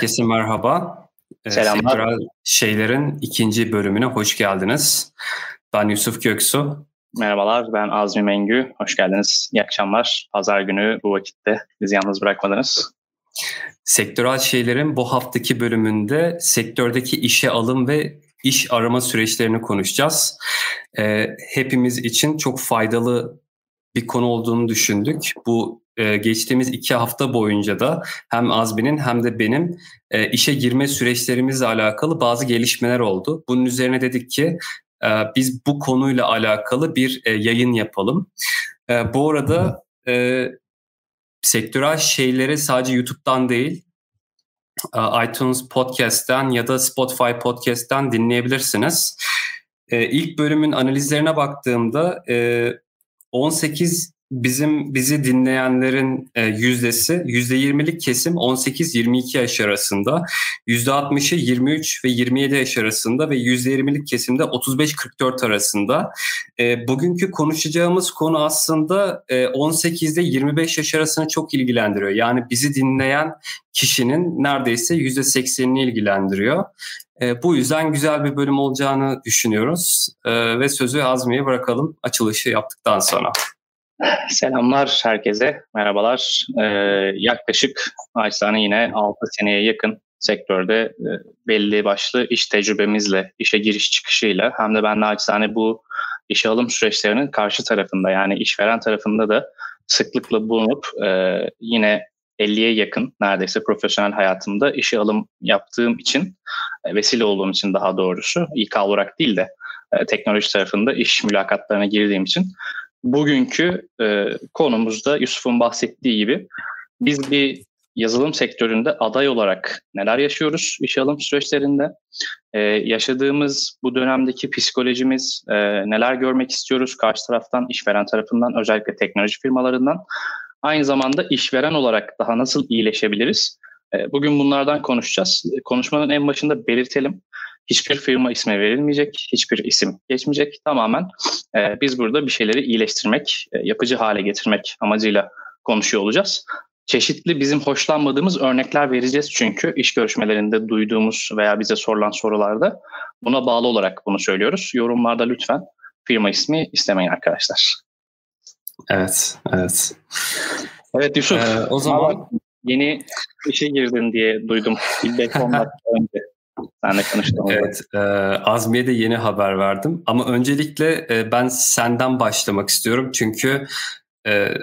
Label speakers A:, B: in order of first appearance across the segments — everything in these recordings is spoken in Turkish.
A: Herkese merhaba.
B: Ee, Selamlar. Sektörel
A: Şeylerin ikinci bölümüne hoş geldiniz. Ben Yusuf Göksu.
B: Merhabalar, ben Azmi Mengü. Hoş geldiniz. İyi akşamlar. Pazar günü bu vakitte bizi yalnız bırakmadınız.
A: Sektörel Şeylerin bu haftaki bölümünde sektördeki işe alım ve iş arama süreçlerini konuşacağız. Ee, hepimiz için çok faydalı bir konu olduğunu düşündük. Bu e, geçtiğimiz iki hafta boyunca da hem Azmi'nin hem de benim e, işe girme süreçlerimizle alakalı bazı gelişmeler oldu. Bunun üzerine dedik ki e, biz bu konuyla alakalı bir e, yayın yapalım. E, bu arada e, sektörel şeyleri sadece YouTube'dan değil iTunes Podcast'ten ya da Spotify Podcast'ten dinleyebilirsiniz. E, ilk bölümün analizlerine baktığımda e, 18 bizim bizi dinleyenlerin e, yüzdesi yüzde 20'lik kesim 18-22 yaş arasında, yüzde 60'ı 23 ve 27 yaş arasında ve yüzde 20'lik kesimde 35-44 arasında. E, bugünkü konuşacağımız konu aslında e, 18 ile 25 yaş arasını çok ilgilendiriyor. Yani bizi dinleyen kişinin neredeyse yüzde 80'ini ilgilendiriyor. E, bu yüzden güzel bir bölüm olacağını düşünüyoruz e, ve sözü Azmi'ye bırakalım açılışı yaptıktan sonra.
B: Selamlar herkese, merhabalar. Ee, yaklaşık Aysan'ı yine 6 seneye yakın sektörde e, belli başlı iş tecrübemizle, işe giriş çıkışıyla hem de ben naçizane bu işe alım süreçlerinin karşı tarafında yani işveren tarafında da sıklıkla bulunup e, yine 50'ye yakın neredeyse profesyonel hayatımda işe alım yaptığım için, e, vesile olduğum için daha doğrusu, İK olarak değil de e, teknoloji tarafında iş mülakatlarına girdiğim için bugünkü e, konumuzda Yusuf'un bahsettiği gibi biz bir yazılım sektöründe aday olarak neler yaşıyoruz iş alım süreçlerinde? Ee, yaşadığımız bu dönemdeki psikolojimiz e, neler görmek istiyoruz karşı taraftan, işveren tarafından, özellikle teknoloji firmalarından. Aynı zamanda işveren olarak daha nasıl iyileşebiliriz? E, bugün bunlardan konuşacağız. Konuşmanın en başında belirtelim. Hiçbir firma isme verilmeyecek, hiçbir isim geçmeyecek. Tamamen e, biz burada bir şeyleri iyileştirmek, e, yapıcı hale getirmek amacıyla konuşuyor olacağız. Çeşitli bizim hoşlanmadığımız örnekler vereceğiz çünkü iş görüşmelerinde duyduğumuz veya bize sorulan sorularda buna bağlı olarak bunu söylüyoruz. Yorumlarda lütfen firma ismi istemeyin arkadaşlar.
A: Evet, evet.
B: Evet Yusuf. Ee, o zaman yeni işe girdin diye duydum. Bir 5 dakika önce. Senle konuştum.
A: Evet, e, Azmi'ye de yeni haber verdim. Ama öncelikle e, ben senden başlamak istiyorum. Çünkü e,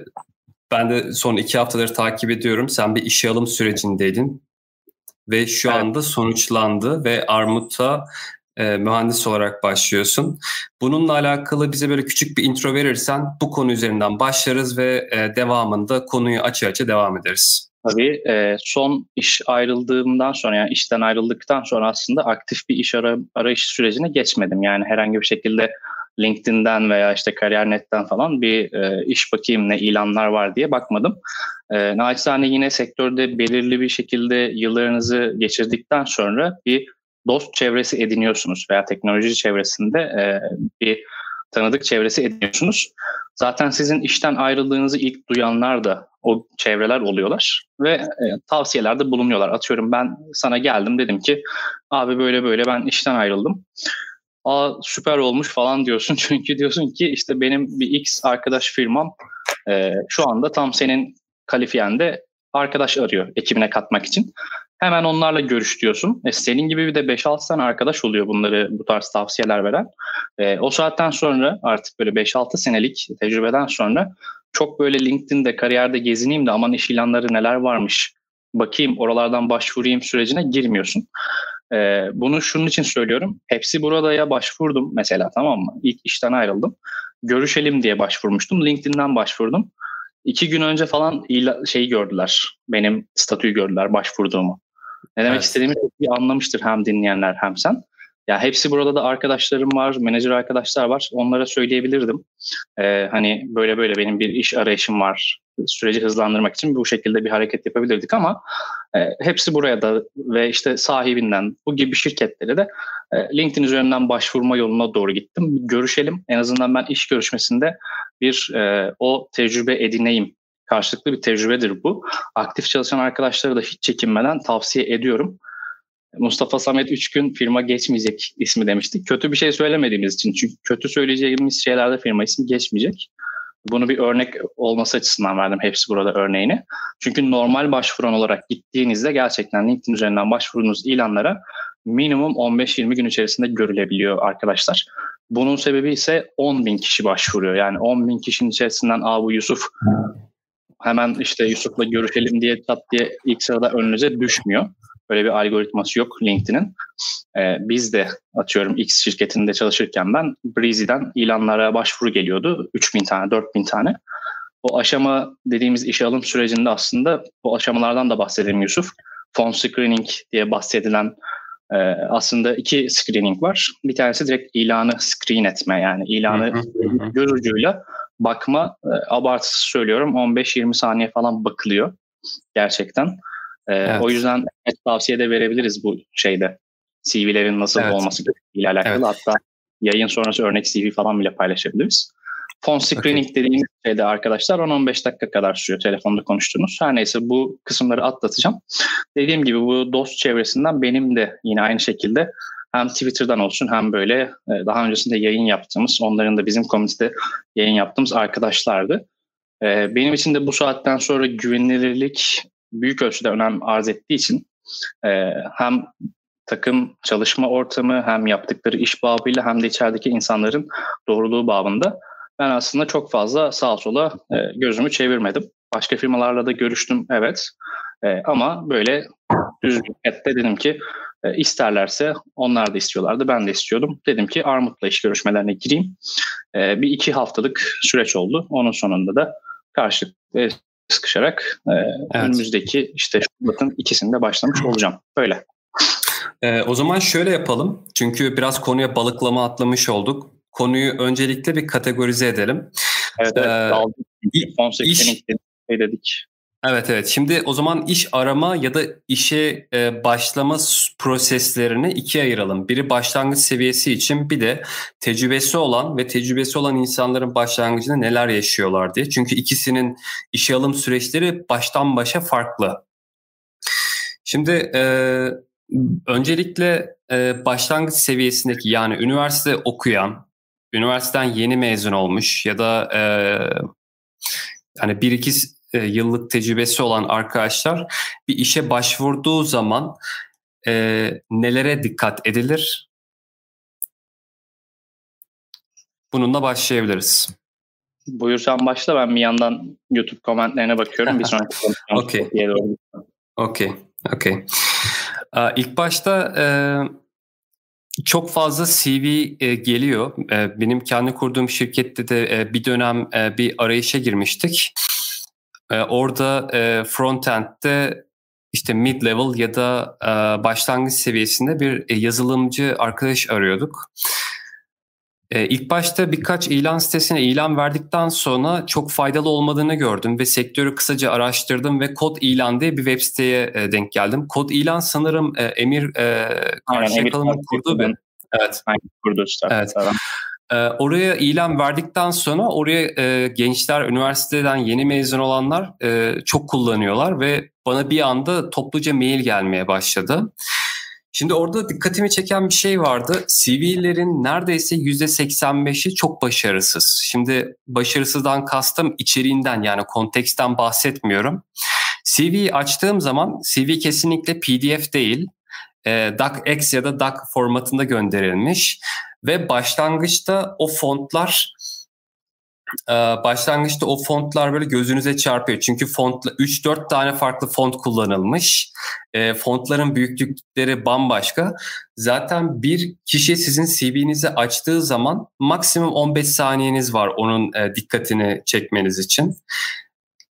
A: ben de son iki haftaları takip ediyorum. Sen bir işe alım sürecindeydin. Ve şu evet. anda sonuçlandı ve Armut'a e, mühendis olarak başlıyorsun. Bununla alakalı bize böyle küçük bir intro verirsen bu konu üzerinden başlarız ve e, devamında konuyu açı açı devam ederiz.
B: Tabii son iş ayrıldığımdan sonra yani işten ayrıldıktan sonra aslında aktif bir iş ara, arayış sürecine geçmedim. Yani herhangi bir şekilde LinkedIn'den veya işte Kariyer.net'ten falan bir iş bakayım ne ilanlar var diye bakmadım. E, naçizane yine sektörde belirli bir şekilde yıllarınızı geçirdikten sonra bir dost çevresi ediniyorsunuz veya teknoloji çevresinde e, bir tanıdık çevresi ediniyorsunuz. Zaten sizin işten ayrıldığınızı ilk duyanlar da o çevreler oluyorlar ve e, tavsiyelerde bulunuyorlar. Atıyorum ben sana geldim dedim ki abi böyle böyle ben işten ayrıldım. Aa süper olmuş falan diyorsun çünkü diyorsun ki işte benim bir X arkadaş firmam e, şu anda tam senin kalifiyende arkadaş arıyor ekibine katmak için. Hemen onlarla görüş diyorsun. E, senin gibi bir de 5-6 tane arkadaş oluyor bunları bu tarz tavsiyeler veren. E, o saatten sonra artık böyle 5-6 senelik tecrübeden sonra çok böyle LinkedIn'de kariyerde gezineyim de aman iş ilanları neler varmış bakayım oralardan başvurayım sürecine girmiyorsun. Ee, bunu şunun için söylüyorum. Hepsi burada ya başvurdum mesela tamam mı? İlk işten ayrıldım. Görüşelim diye başvurmuştum. LinkedIn'den başvurdum. İki gün önce falan şeyi gördüler. Benim statüyü gördüler başvurduğumu. Ne demek evet. istediğimi çok iyi anlamıştır hem dinleyenler hem sen. Ya hepsi burada da arkadaşlarım var, menajer arkadaşlar var. Onlara söyleyebilirdim. Ee, hani böyle böyle benim bir iş arayışım var. Süreci hızlandırmak için bu şekilde bir hareket yapabilirdik ama e, hepsi buraya da ve işte sahibinden bu gibi şirketlere de e, LinkedIn üzerinden başvurma yoluna doğru gittim. Görüşelim. En azından ben iş görüşmesinde bir e, o tecrübe edineyim karşılıklı bir tecrübedir bu. Aktif çalışan arkadaşları da hiç çekinmeden tavsiye ediyorum. Mustafa Samet 3 gün firma geçmeyecek ismi demiştik. Kötü bir şey söylemediğimiz için. Çünkü kötü söyleyeceğimiz şeylerde firma ismi geçmeyecek. Bunu bir örnek olması açısından verdim hepsi burada örneğini. Çünkü normal başvuran olarak gittiğinizde gerçekten LinkedIn üzerinden başvurduğunuz ilanlara minimum 15-20 gün içerisinde görülebiliyor arkadaşlar. Bunun sebebi ise 10 bin kişi başvuruyor. Yani 10 bin kişinin içerisinden Aa bu Yusuf hemen işte Yusuf'la görüşelim diye tat diye ilk sırada önünüze düşmüyor. Böyle bir algoritması yok LinkedIn'in. Ee, biz de atıyorum X şirketinde çalışırken ben Breezy'den ilanlara başvuru geliyordu. 3000 tane, 4000 tane. O aşama dediğimiz işe alım sürecinde aslında bu aşamalardan da bahsedelim Yusuf. Phone screening diye bahsedilen e, aslında iki screening var. Bir tanesi direkt ilanı screen etme yani ilanı göz ucuyla bakma. E, abartısız söylüyorum 15-20 saniye falan bakılıyor gerçekten. Ee, evet. O yüzden evet, tavsiye de verebiliriz bu şeyde. CV'lerin nasıl evet. olması gerektiğiyle alakalı. Evet. Hatta yayın sonrası örnek CV falan bile paylaşabiliriz. Phone screening okay. dediğimiz şeyde arkadaşlar 10-15 dakika kadar sürüyor telefonda konuştuğunuz. Her neyse bu kısımları atlatacağım. Dediğim gibi bu dost çevresinden benim de yine aynı şekilde hem Twitter'dan olsun hem böyle e, daha öncesinde yayın yaptığımız, onların da bizim komitede yayın yaptığımız arkadaşlardı. E, benim için de bu saatten sonra güvenilirlik büyük ölçüde önem arz ettiği için e, hem takım çalışma ortamı hem yaptıkları iş babıyla hem de içerideki insanların doğruluğu babında ben aslında çok fazla sağa sola gözümü çevirmedim. Başka firmalarla da görüştüm evet ama böyle düzgün dedim ki e, isterlerse onlar da istiyorlardı ben de istiyordum. Dedim ki Armut'la iş görüşmelerine gireyim. E, bir iki haftalık süreç oldu. Onun sonunda da karşılıklı sıkışarak e, evet. önümüzdeki işte Şubat'ın ikisinde başlamış olacağım. Böyle.
A: E, o zaman şöyle yapalım. Çünkü biraz konuya balıklama atlamış olduk. Konuyu öncelikle bir kategorize edelim.
B: Evet, evet. Ee, iş, dedik.
A: Evet evet. Şimdi o zaman iş arama ya da işe e, başlama proseslerini ikiye ayıralım. Biri başlangıç seviyesi için bir de tecrübesi olan ve tecrübesi olan insanların başlangıcında neler yaşıyorlar diye. Çünkü ikisinin işe alım süreçleri baştan başa farklı. Şimdi e, öncelikle e, başlangıç seviyesindeki yani üniversite okuyan, üniversiteden yeni mezun olmuş ya da e, hani bir iki e, yıllık tecrübesi olan arkadaşlar bir işe başvurduğu zaman e, nelere dikkat edilir? Bununla başlayabiliriz.
B: Buyursan başla ben bir yandan YouTube komentlerine bakıyorum. Bir sonraki
A: Okey. Okey. Okey. İlk başta e, çok fazla CV e, geliyor. E, benim kendi kurduğum şirkette de e, bir dönem e, bir arayışa girmiştik. E, orada e, frontend'de işte mid level ya da e, başlangıç seviyesinde bir e, yazılımcı arkadaş arıyorduk. E, ilk başta birkaç ilan sitesine ilan verdikten sonra çok faydalı olmadığını gördüm ve sektörü kısaca araştırdım ve Kod İlan diye bir web siteye e, denk geldim. Kod İlan sanırım e, Emir e, Karşıyakalı'nın kurduğu bir...
B: Evet. Aynen, kurdu işte.
A: Evet. E, oraya ilan verdikten sonra oraya e, gençler, üniversiteden yeni mezun olanlar e, çok kullanıyorlar ve bana bir anda topluca mail gelmeye başladı. Şimdi orada dikkatimi çeken bir şey vardı. CV'lerin neredeyse %85'i çok başarısız. Şimdi başarısızdan kastım içeriğinden yani konteksten bahsetmiyorum. CV açtığım zaman CV kesinlikle PDF değil. E, DocX ya da Doc formatında gönderilmiş ve başlangıçta o fontlar ee, başlangıçta o fontlar böyle gözünüze çarpıyor. Çünkü fontla 3-4 tane farklı font kullanılmış. E, fontların büyüklükleri bambaşka. Zaten bir kişi sizin CV'nizi açtığı zaman maksimum 15 saniyeniz var onun e, dikkatini çekmeniz için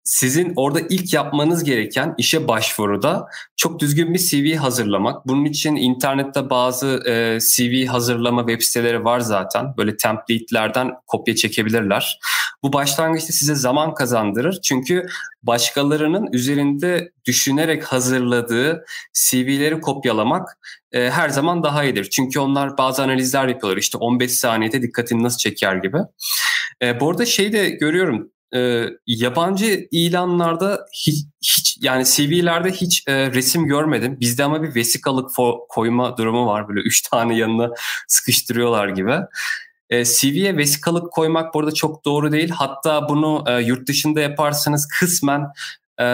A: sizin orada ilk yapmanız gereken işe başvuruda çok düzgün bir CV hazırlamak. Bunun için internette bazı e, CV hazırlama web siteleri var zaten. Böyle template'lerden kopya çekebilirler. Bu başlangıçta size zaman kazandırır. Çünkü başkalarının üzerinde düşünerek hazırladığı CV'leri kopyalamak e, her zaman daha iyidir. Çünkü onlar bazı analizler yapıyorlar. İşte 15 saniyede dikkatini nasıl çeker gibi. E, bu arada şey de görüyorum e, yabancı ilanlarda hiç, hiç yani CV'lerde hiç e, resim görmedim. Bizde ama bir vesikalık fo- koyma durumu var böyle üç tane yanına sıkıştırıyorlar gibi. E, CV'ye vesikalık koymak burada çok doğru değil. Hatta bunu e, yurt dışında yaparsanız kısmen e,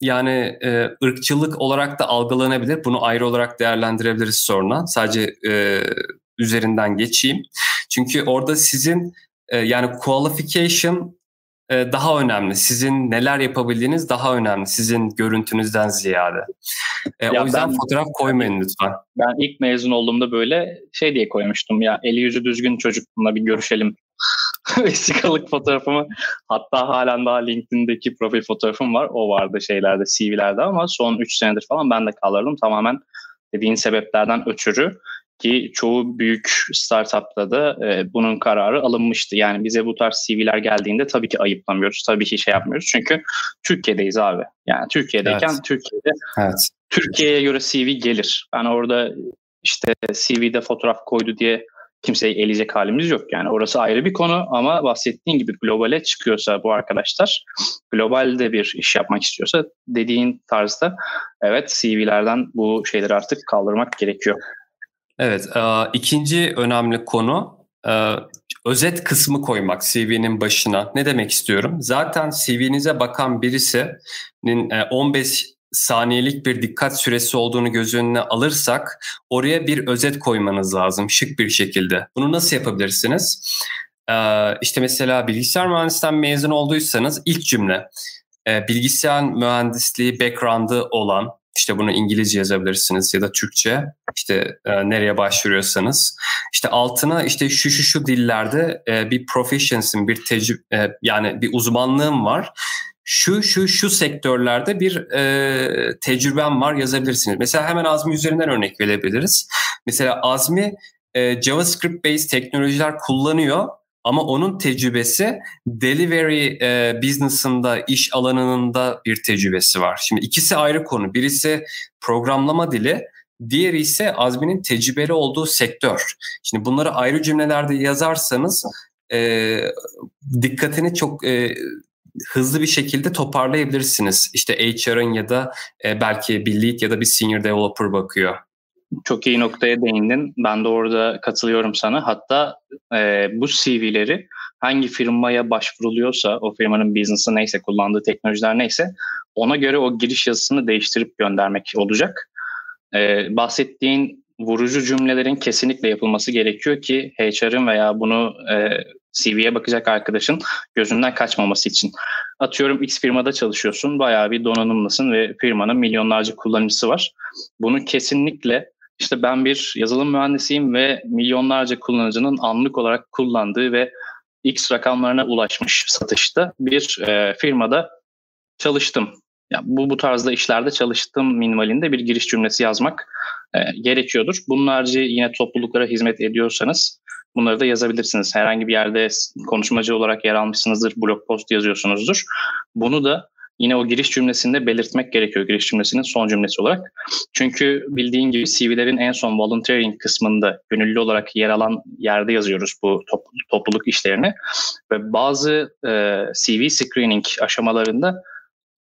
A: yani e, ırkçılık olarak da algılanabilir. Bunu ayrı olarak değerlendirebiliriz sonra. Sadece e, üzerinden geçeyim. Çünkü orada sizin e, yani qualification e, daha önemli. Sizin neler yapabildiğiniz daha önemli. Sizin görüntünüzden ziyade. E, o yüzden ben, fotoğraf koymayın lütfen.
B: Ben ilk mezun olduğumda böyle şey diye koymuştum ya eli yüzü düzgün çocuk bununla bir görüşelim. vesikalık fotoğrafımı hatta halen daha LinkedIn'deki profil fotoğrafım var. O vardı şeylerde CV'lerde ama son 3 senedir falan ben de kaldırdım. Tamamen dediğin sebeplerden ötürü ki çoğu büyük startupta da e, bunun kararı alınmıştı. Yani bize bu tarz CV'ler geldiğinde tabii ki ayıplamıyoruz. Tabii ki şey yapmıyoruz. Çünkü Türkiye'deyiz abi. Yani Türkiye'deyken evet. Türkiye'de evet. Türkiye'ye göre CV gelir. Ben orada işte CV'de fotoğraf koydu diye kimseyi eleyecek halimiz yok. Yani orası ayrı bir konu ama bahsettiğin gibi globale çıkıyorsa bu arkadaşlar globalde bir iş yapmak istiyorsa dediğin tarzda evet CV'lerden bu şeyleri artık kaldırmak gerekiyor.
A: Evet, ikinci önemli konu özet kısmı koymak CV'nin başına. Ne demek istiyorum? Zaten CV'nize bakan birisinin 15 saniyelik bir dikkat süresi olduğunu göz önüne alırsak oraya bir özet koymanız lazım şık bir şekilde. Bunu nasıl yapabilirsiniz? İşte mesela bilgisayar mühendisliğinden mezun olduysanız ilk cümle bilgisayar mühendisliği background'ı olan işte bunu İngilizce yazabilirsiniz ya da Türkçe. İşte e, nereye başvuruyorsanız. İşte altına işte şu şu şu dillerde e, bir proficiency'm, bir tecrübe yani bir uzmanlığım var. Şu şu şu sektörlerde bir e, tecrübem var yazabilirsiniz. Mesela hemen Azmi üzerinden örnek verebiliriz. Mesela Azmi e, JavaScript based teknolojiler kullanıyor ama onun tecrübesi delivery e, business'ında, iş alanında bir tecrübesi var. Şimdi ikisi ayrı konu. Birisi programlama dili, diğeri ise Azmi'nin tecrübeli olduğu sektör. Şimdi bunları ayrı cümlelerde yazarsanız e, dikkatini çok e, hızlı bir şekilde toparlayabilirsiniz. İşte HR'ın ya da e, belki bir lead ya da bir senior developer bakıyor.
B: Çok iyi noktaya değindin. Ben de orada katılıyorum sana. Hatta e, bu CV'leri hangi firmaya başvuruluyorsa, o firmanın business'ı neyse, kullandığı teknolojiler neyse ona göre o giriş yazısını değiştirip göndermek olacak. E, bahsettiğin vurucu cümlelerin kesinlikle yapılması gerekiyor ki HR'ın veya bunu e, CV'ye bakacak arkadaşın gözünden kaçmaması için. Atıyorum X firmada çalışıyorsun, bayağı bir donanımlısın ve firmanın milyonlarca kullanıcısı var. Bunu kesinlikle işte ben bir yazılım mühendisiyim ve milyonlarca kullanıcının anlık olarak kullandığı ve X rakamlarına ulaşmış satışta bir e, firmada çalıştım. Yani bu bu tarzda işlerde çalıştım minvalinde bir giriş cümlesi yazmak e, gerekiyordur. Bunlarca yine topluluklara hizmet ediyorsanız bunları da yazabilirsiniz. Herhangi bir yerde konuşmacı olarak yer almışsınızdır, blog post yazıyorsunuzdur. Bunu da yine o giriş cümlesinde belirtmek gerekiyor giriş cümlesinin son cümlesi olarak. Çünkü bildiğin gibi CV'lerin en son volunteering kısmında gönüllü olarak yer alan yerde yazıyoruz bu topluluk işlerini. Ve bazı e, CV screening aşamalarında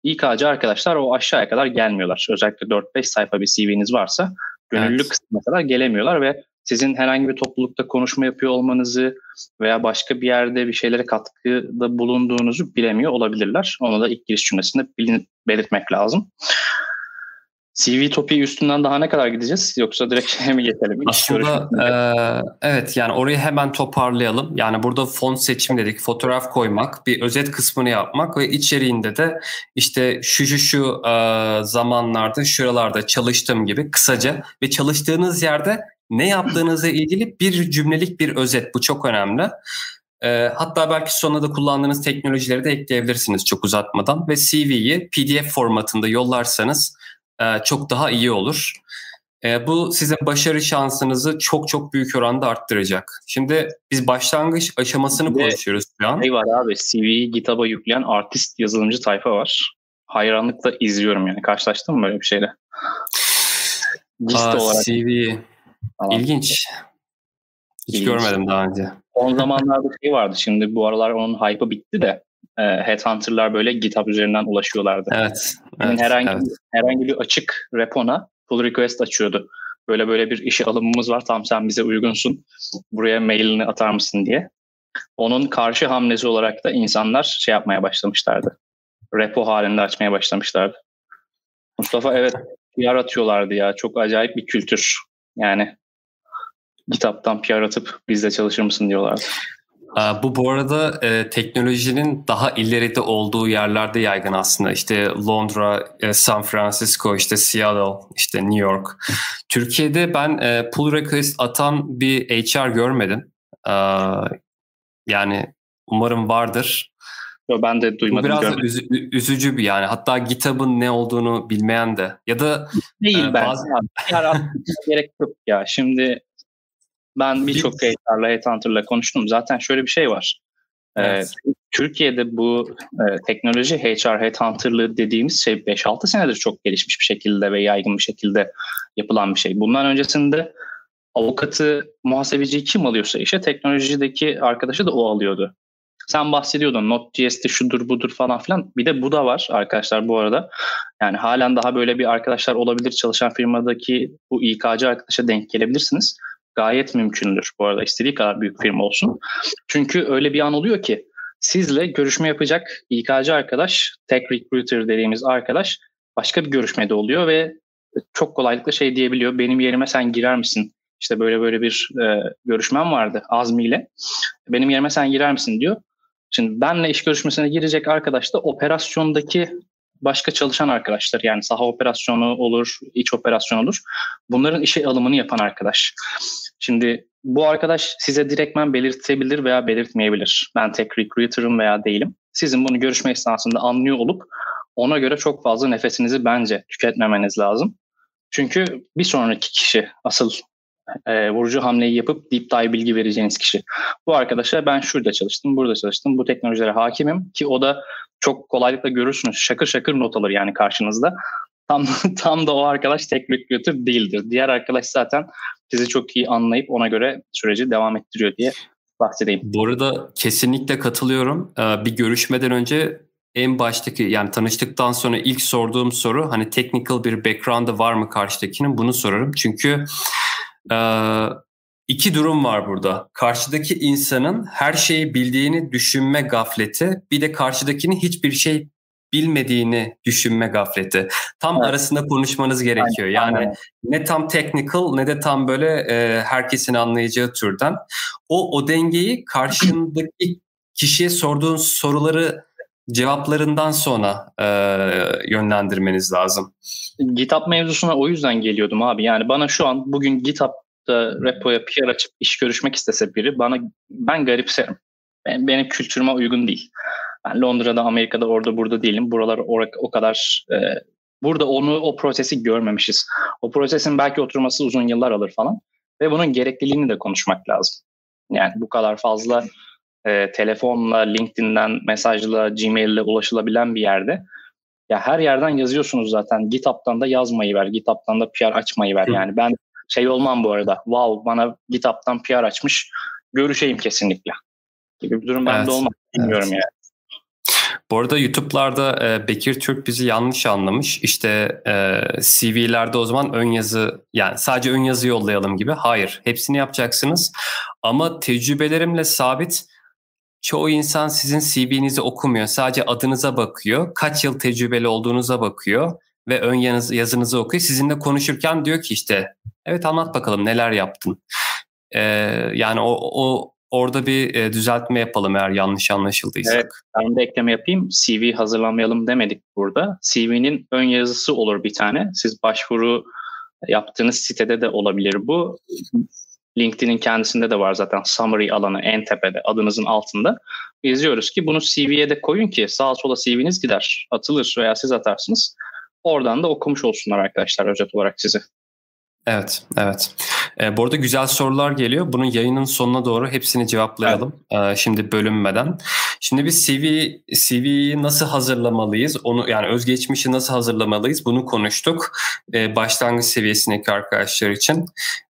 B: İK'cı arkadaşlar o aşağıya kadar gelmiyorlar. Özellikle 4-5 sayfa bir CV'niz varsa gönüllü evet. kısmına kadar gelemiyorlar ve sizin herhangi bir toplulukta konuşma yapıyor olmanızı veya başka bir yerde bir şeylere katkıda bulunduğunuzu bilemiyor olabilirler. Onu da ilk giriş cümlesinde bilin, belirtmek lazım. CV topiği üstünden daha ne kadar gideceğiz yoksa direkt mi geçelim?
A: Aslında e, evet yani orayı hemen toparlayalım. Yani burada font seçim dedik, fotoğraf koymak, bir özet kısmını yapmak ve içeriğinde de işte şu şu şu e, zamanlarda şuralarda çalıştığım gibi kısaca ve çalıştığınız yerde ne yaptığınızla ilgili bir cümlelik bir özet. Bu çok önemli. E, hatta belki sonunda da kullandığınız teknolojileri de ekleyebilirsiniz çok uzatmadan ve CV'yi PDF formatında yollarsanız e, çok daha iyi olur. E, bu sizin başarı şansınızı çok çok büyük oranda arttıracak. Şimdi biz başlangıç aşamasını Ve konuşuyoruz şu an.
B: Şey var abi CV'yi GitHub'a yükleyen artist yazılımcı tayfa var. Hayranlıkla izliyorum yani. Karşılaştın mı böyle bir şeyle?
A: Liste Aa, olarak. CV Tamam. İlginç. Hiç İlginç. görmedim daha önce.
B: Son zamanlarda şey vardı. Şimdi bu aralar onun hype'ı bitti de e, headhunter'lar böyle GitHub üzerinden ulaşıyorlardı.
A: Evet.
B: evet herhangi evet. herhangi bir açık repona pull request açıyordu. Böyle böyle bir işe alımımız var. Tam sen bize uygunsun. Buraya mailini atar mısın diye. Onun karşı hamlesi olarak da insanlar şey yapmaya başlamışlardı. Repo halinde açmaya başlamışlardı. Mustafa evet PR atıyorlardı ya. Çok acayip bir kültür. Yani GitHub'dan PR atıp bizde çalışır mısın diyorlardı.
A: Bu bu arada e, teknolojinin daha ileride olduğu yerlerde yaygın aslında. İşte Londra, e, San Francisco, işte Seattle, işte New York. Türkiye'de ben e, pull request atan bir HR görmedim. E, yani umarım vardır.
B: Yo, ben de duymadım.
A: Bu biraz görmedim. üzücü bir yani. Hatta GitHub'ın ne olduğunu bilmeyen de. Ya da
B: değil e, ben. Bazı... gerek yok ya. Şimdi ben birçok HR'la, headhunter'la konuştum. Zaten şöyle bir şey var. Ee, evet. Ee, Türkiye'de bu e, teknoloji HR headhunter'lığı dediğimiz şey 5-6 senedir çok gelişmiş bir şekilde ve yaygın bir şekilde yapılan bir şey. Bundan öncesinde avukatı, muhasebeciyi kim alıyorsa işe teknolojideki arkadaşı da o alıyordu. Sen bahsediyordun Node.js'te şudur budur falan filan. Bir de bu da var arkadaşlar bu arada. Yani halen daha böyle bir arkadaşlar olabilir çalışan firmadaki bu İK'cı arkadaşa denk gelebilirsiniz gayet mümkündür bu arada istediği kadar büyük firma olsun. Çünkü öyle bir an oluyor ki sizle görüşme yapacak İK'cı arkadaş, tech recruiter dediğimiz arkadaş başka bir görüşmede oluyor ve çok kolaylıkla şey diyebiliyor. Benim yerime sen girer misin? İşte böyle böyle bir e, görüşmem vardı Azmi ile. Benim yerime sen girer misin diyor. Şimdi benle iş görüşmesine girecek arkadaş da operasyondaki başka çalışan arkadaşlar yani saha operasyonu olur, iç operasyon olur. Bunların işe alımını yapan arkadaş. Şimdi bu arkadaş size direktmen belirtebilir veya belirtmeyebilir. Ben tek recruiter'ım veya değilim. Sizin bunu görüşme esnasında anlıyor olup ona göre çok fazla nefesinizi bence tüketmemeniz lazım. Çünkü bir sonraki kişi asıl e, vurucu hamleyi yapıp deep dive bilgi vereceğiniz kişi. Bu arkadaşa ben şurada çalıştım, burada çalıştım, bu teknolojilere hakimim ki o da çok kolaylıkla görürsünüz. Şakır şakır not alır yani karşınızda. Tam tam da o arkadaş tek recruiter değildir. Diğer arkadaş zaten sizi çok iyi anlayıp ona göre süreci devam ettiriyor diye bahsedeyim.
A: Bu arada kesinlikle katılıyorum. Ee, bir görüşmeden önce en baştaki yani tanıştıktan sonra ilk sorduğum soru hani technical bir background'ı var mı karşıdakinin bunu sorarım. Çünkü iki durum var burada. Karşıdaki insanın her şeyi bildiğini düşünme gafleti bir de karşıdakinin hiçbir şey bilmediğini düşünme gafleti. Tam evet. arasında konuşmanız gerekiyor. Yani Aynen. ne tam technical ne de tam böyle e, herkesin anlayacağı türden. O o dengeyi karşındaki kişiye sorduğun soruları cevaplarından sonra e, yönlendirmeniz lazım.
B: GitHub mevzusuna o yüzden geliyordum abi. Yani bana şu an bugün GitHub'da repoya PR açıp iş görüşmek istese biri bana ben garipserim. Ben, benim kültürüme uygun değil. Ben Londra'da, Amerika'da, orada burada değilim. Buralar o kadar e, burada onu o prosesi görmemişiz. O prosesin belki oturması uzun yıllar alır falan ve bunun gerekliliğini de konuşmak lazım. Yani bu kadar fazla e, telefonla, LinkedIn'den, mesajla, Gmail'le ulaşılabilen bir yerde ya her yerden yazıyorsunuz zaten. GitHub'dan da yazmayı ver, GitHub'dan da PR açmayı ver. Yani ben şey olmam bu arada. Wow bana GitHub'dan PR açmış. Görüşeyim kesinlikle. Gibi bir durum evet. bende olmaz. Bilmiyorum evet. yani.
A: Bu arada YouTube'larda e, Bekir Türk bizi yanlış anlamış. İşte e, CV'lerde o zaman ön yazı yani sadece ön yazı yollayalım gibi. Hayır, hepsini yapacaksınız. Ama tecrübelerimle sabit çoğu insan sizin CV'nizi okumuyor. Sadece adınıza bakıyor. Kaç yıl tecrübeli olduğunuza bakıyor ve ön yazınızı okuyor. Sizinle konuşurken diyor ki işte evet anlat bakalım neler yaptın. Ee, yani o, o Orada bir e, düzeltme yapalım eğer yanlış anlaşıldıysa. Evet,
B: ben de ekleme yapayım. CV hazırlamayalım demedik burada. CV'nin ön yazısı olur bir tane. Siz başvuru yaptığınız sitede de olabilir bu. LinkedIn'in kendisinde de var zaten summary alanı en tepede adınızın altında. Yazıyoruz ki bunu CV'ye de koyun ki sağa sola CV'niz gider, atılır veya siz atarsınız. Oradan da okumuş olsunlar arkadaşlar özet olarak sizi.
A: Evet, evet. E, bu arada güzel sorular geliyor. Bunun yayının sonuna doğru hepsini cevaplayalım. Evet. E, şimdi bölünmeden. Şimdi biz CV CV'yi nasıl hazırlamalıyız? Onu yani özgeçmişi nasıl hazırlamalıyız? Bunu konuştuk. E, başlangıç seviyesindeki arkadaşlar için.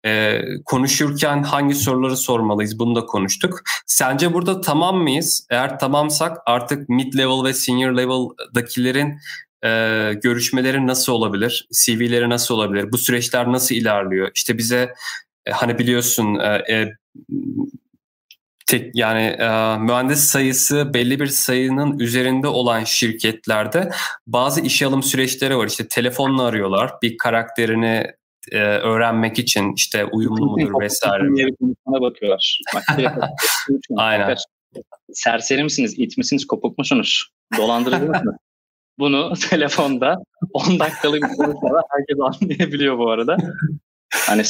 A: E, konuşurken hangi soruları sormalıyız? Bunu da konuştuk. Sence burada tamam mıyız? Eğer tamamsak artık mid level ve senior level'dakilerin e, görüşmeleri nasıl olabilir? CV'leri nasıl olabilir? Bu süreçler nasıl ilerliyor? İşte bize e, hani biliyorsun e, e, tek yani e, mühendis sayısı belli bir sayının üzerinde olan şirketlerde bazı işe alım süreçleri var. İşte telefonla arıyorlar. Bir karakterini e, öğrenmek için işte uyumlu mudur vesaire.
B: Sana bakıyorlar. Aynen. Serseri misiniz, it misiniz, kopuk musunuz, dolandırıcı mısınız? Bunu telefonda 10 dakikalık bir konuşmada herkes anlayabiliyor bu arada. Hani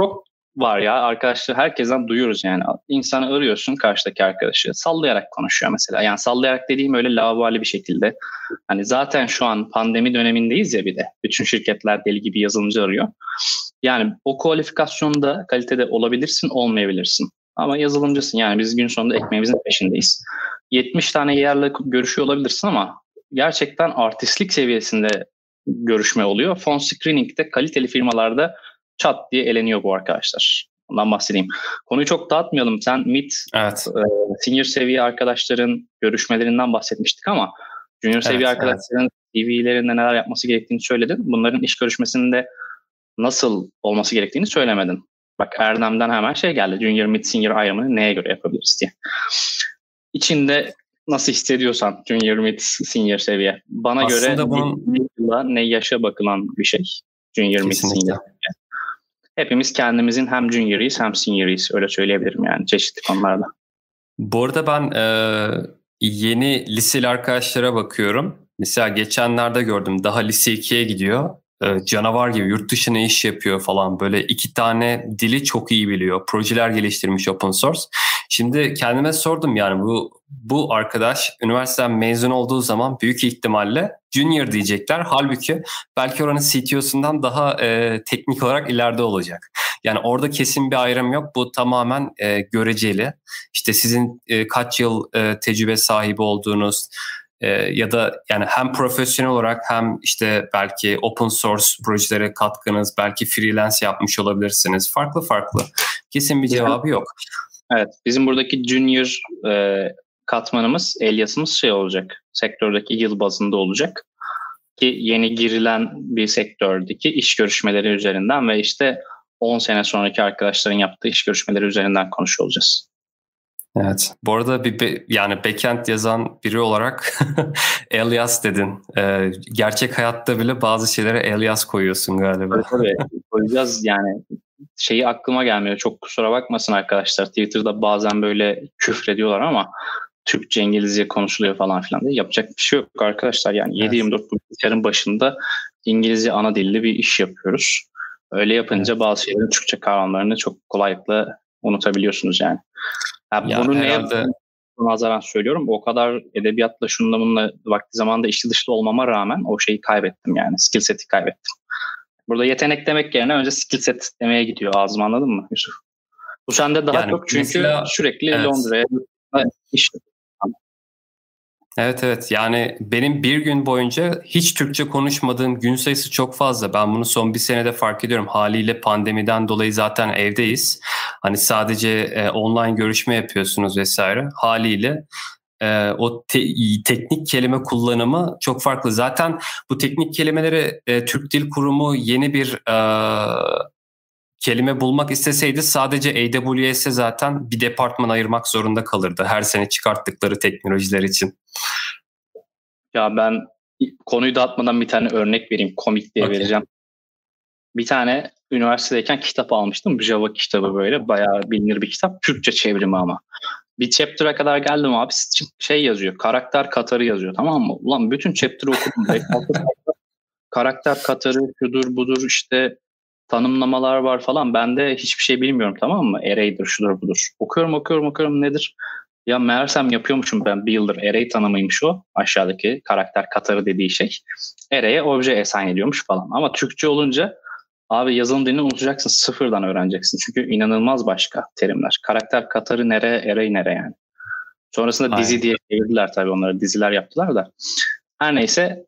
B: çok var ya arkadaşlar herkesten duyuyoruz yani. İnsanı arıyorsun karşıdaki arkadaşı. Sallayarak konuşuyor mesela. Yani sallayarak dediğim öyle lavabali bir şekilde. Hani zaten şu an pandemi dönemindeyiz ya bir de. Bütün şirketler deli gibi yazılımcı arıyor. Yani o kualifikasyonda kalitede olabilirsin olmayabilirsin. Ama yazılımcısın yani biz gün sonunda ekmeğimizin peşindeyiz. 70 tane yerle görüşüyor olabilirsin ama gerçekten artistlik seviyesinde görüşme oluyor. Phone screening'de kaliteli firmalarda çat diye eleniyor bu arkadaşlar. Ondan bahsedeyim. Konuyu çok dağıtmayalım. Sen mid, evet. e, senior seviye arkadaşların görüşmelerinden bahsetmiştik ama junior evet, seviye arkadaşların evet. CV'lerinde neler yapması gerektiğini söyledin. Bunların iş görüşmesinde nasıl olması gerektiğini söylemedin. Bak Erdem'den hemen şey geldi. Junior, mid, senior ayrımını neye göre yapabiliriz diye. İçinde nasıl hissediyorsan junior, mid, senior seviye. Bana Aslında göre bunun... ne, ne yaşa bakılan bir şey. Junior, mid, senior hepimiz kendimizin hem junior'ıyız hem senior'ıyız. Öyle söyleyebilirim yani çeşitli konularda.
A: Bu arada ben e, yeni liseli arkadaşlara bakıyorum. Mesela geçenlerde gördüm daha lise 2'ye gidiyor. E, canavar gibi yurt dışına iş yapıyor falan. Böyle iki tane dili çok iyi biliyor. Projeler geliştirmiş open source. Şimdi kendime sordum yani bu bu arkadaş üniversiteden mezun olduğu zaman büyük ihtimalle junior diyecekler. Halbuki belki oranın CTO'sundan daha e, teknik olarak ileride olacak. Yani orada kesin bir ayrım yok. Bu tamamen e, göreceli. İşte sizin e, kaç yıl e, tecrübe sahibi olduğunuz, e, ya da yani hem profesyonel olarak hem işte belki open source projelere katkınız, belki freelance yapmış olabilirsiniz. Farklı farklı. Kesin bir cevabı yok.
B: Evet, bizim buradaki junior e, katmanımız, Elias'ımız şey olacak. Sektördeki yıl bazında olacak. Ki yeni girilen bir sektördeki iş görüşmeleri üzerinden ve işte 10 sene sonraki arkadaşların yaptığı iş görüşmeleri üzerinden konuşuyor olacağız.
A: Evet. Bu arada bir be, yani backend yazan biri olarak alias dedin. Ee, gerçek hayatta bile bazı şeylere alias koyuyorsun galiba.
B: Tabii tabii. Koyacağız yani şeyi aklıma gelmiyor. Çok kusura bakmasın arkadaşlar. Twitter'da bazen böyle küfrediyorlar ama Türkçe, İngilizce konuşuluyor falan filan diye yapacak bir şey yok arkadaşlar. Yani evet. 7-24 bilgisayarın başında İngilizce ana dilli bir iş yapıyoruz. Öyle yapınca evet. bazı şeylerin Türkçe kavramlarını çok kolaylıkla unutabiliyorsunuz yani. yani ya bunu herhalde... neye nazaran söylüyorum. O kadar edebiyatla şununla bununla vakti zamanda içli dışlı olmama rağmen o şeyi kaybettim yani. Skill seti kaybettim. Burada yetenek demek yerine önce skill set demeye gidiyor ağzım anladın mı Yusuf? Bu sende daha yani çok çünkü mesela, sürekli evet. Londra'ya iş
A: Evet evet yani benim bir gün boyunca hiç Türkçe konuşmadığım gün sayısı çok fazla. Ben bunu son bir senede fark ediyorum. Haliyle pandemiden dolayı zaten evdeyiz. Hani sadece e, online görüşme yapıyorsunuz vesaire. Haliyle e, o te, teknik kelime kullanımı çok farklı. Zaten bu teknik kelimeleri e, Türk Dil Kurumu yeni bir e, kelime bulmak isteseydi sadece AWS'e zaten bir departman ayırmak zorunda kalırdı. Her sene çıkarttıkları teknolojiler için.
B: Ya ben konuyu dağıtmadan bir tane örnek vereyim. Komik diye okay. vereceğim. Bir tane üniversitedeyken kitap almıştım. Java kitabı böyle. Bayağı bilinir bir kitap. Türkçe çevrimi ama. Bir chapter'a kadar geldim abi. Şey yazıyor. Karakter Katar'ı yazıyor tamam mı? Ulan bütün chapter'ı okudum. karakter Katar'ı şudur budur işte tanımlamalar var falan. Ben de hiçbir şey bilmiyorum tamam mı? Array'dir, şudur budur. Okuyorum okuyorum okuyorum nedir? Ya meğersem yapıyormuşum ben bir yıldır array tanımıymış o. Aşağıdaki karakter katarı dediği şey. Array'e obje assign ediyormuş falan. Ama Türkçe olunca Abi yazılım dilini unutacaksın. Sıfırdan öğreneceksin. Çünkü inanılmaz başka terimler. Karakter katarı nere, ereği nere yani. Sonrasında Aynen. dizi diye çevirdiler tabii onları. Diziler yaptılar da. Her neyse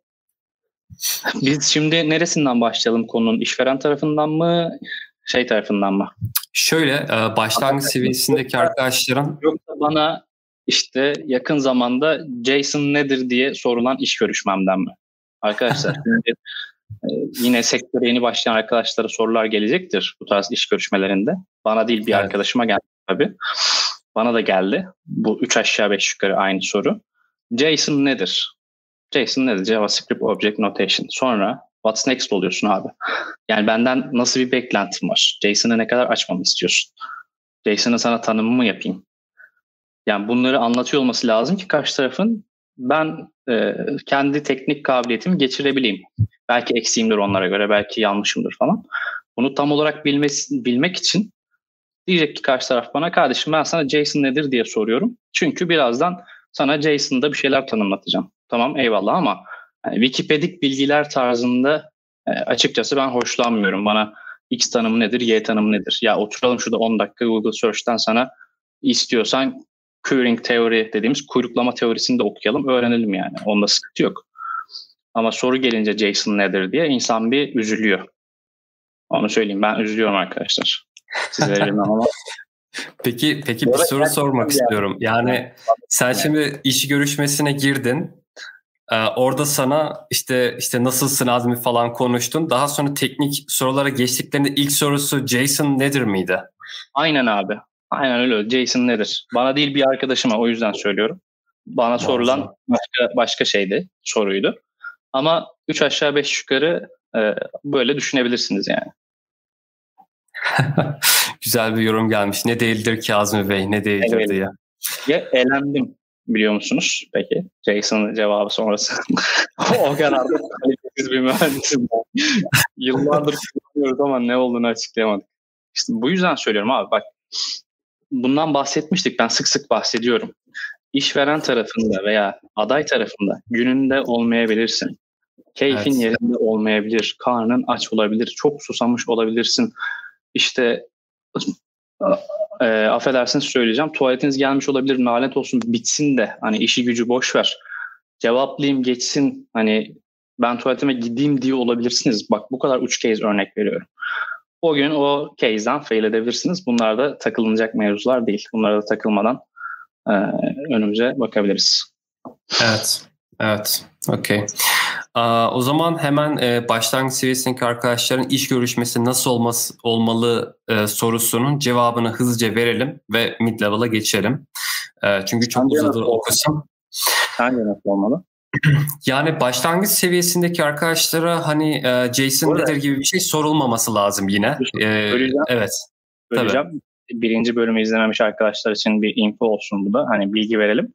B: biz şimdi neresinden başlayalım konunun? İşveren tarafından mı? Şey tarafından mı?
A: Şöyle e, başlangıç seviyesindeki arkadaşların
B: yoksa bana işte yakın zamanda Jason nedir diye sorulan iş görüşmemden mi? Arkadaşlar şimdi yine sektöre yeni başlayan arkadaşlara sorular gelecektir bu tarz iş görüşmelerinde. Bana değil bir evet. arkadaşıma geldi tabii. Bana da geldi. Bu üç aşağı beş yukarı aynı soru. Jason nedir? Jason nedir? JavaScript Object Notation. Sonra what's next oluyorsun abi. Yani benden nasıl bir beklentim var? Jason'ı ne kadar açmamı istiyorsun? Jason'ı sana tanımımı yapayım. Yani bunları anlatıyor olması lazım ki karşı tarafın ben e, kendi teknik kabiliyetimi geçirebileyim. Belki eksiğimdir onlara göre, belki yanlışımdır falan. Bunu tam olarak bilmesi, bilmek için diyecek ki karşı taraf bana kardeşim ben sana Jason nedir diye soruyorum. Çünkü birazdan sana Jason'da bir şeyler tanımlatacağım. Tamam eyvallah ama yani Wikipedik bilgiler tarzında e, açıkçası ben hoşlanmıyorum. Bana X tanımı nedir, Y tanımı nedir? Ya oturalım şurada 10 dakika Google Search'ten sana istiyorsan querying teori dediğimiz kuyruklama teorisini de okuyalım, öğrenelim yani. Onda sıkıntı yok. Ama soru gelince Jason nedir diye insan bir üzülüyor. Onu söyleyeyim. Ben üzülüyorum arkadaşlar. Sizlere ama.
A: Peki peki bir soru sormak istiyorum. Yani sen şimdi iş görüşmesine girdin. Ee, orada sana işte işte nasılsın Azmi falan konuştun. Daha sonra teknik sorulara geçtiklerinde ilk sorusu Jason nedir miydi?
B: Aynen abi. Aynen öyle. Jason nedir? Bana değil bir arkadaşıma o yüzden söylüyorum. Bana sorulan başka başka şeydi, soruydu. Ama 3 aşağı 5 yukarı e, böyle düşünebilirsiniz yani.
A: Güzel bir yorum gelmiş. Ne değildir ki Azmi Bey, ne değildir evet. diye.
B: Ya elendim biliyor musunuz peki? Jason'ın cevabı sonrası. o kadar da kalitesiz bir mühendisim. Yıllardır kullanıyoruz ama ne olduğunu açıklayamadık. İşte bu yüzden söylüyorum abi bak bundan bahsetmiştik. Ben sık sık bahsediyorum. İşveren tarafında veya aday tarafında gününde olmayabilirsin. Keyfin evet. yerinde olmayabilir. Karnın aç olabilir. Çok susamış olabilirsin. İşte e, affedersiniz söyleyeceğim. Tuvaletiniz gelmiş olabilir. Nalet olsun bitsin de hani işi gücü boş ver. Cevaplayayım geçsin. Hani ben tuvaletime gideyim diye olabilirsiniz. Bak bu kadar uç case örnek veriyorum. O gün o case'den fail edebilirsiniz. Bunlar da takılınacak mevzular değil. Bunlara da takılmadan e, önümüze bakabiliriz.
A: Evet. Evet. Okey. O zaman hemen e, başlangıç seviyesindeki arkadaşların iş görüşmesi nasıl olması, olmalı e, sorusunun cevabını hızlıca verelim ve mid level'a geçelim. E, çünkü çok Sence uzadı o kısım.
B: Sence nasıl olmalı?
A: Yani başlangıç seviyesindeki arkadaşlara hani e, Jason nedir gibi bir şey sorulmaması lazım yine. Ee, evet.
B: Söyleyeceğim. Tabii. Birinci bölümü izlememiş arkadaşlar için bir info olsun bu da. Hani bilgi verelim.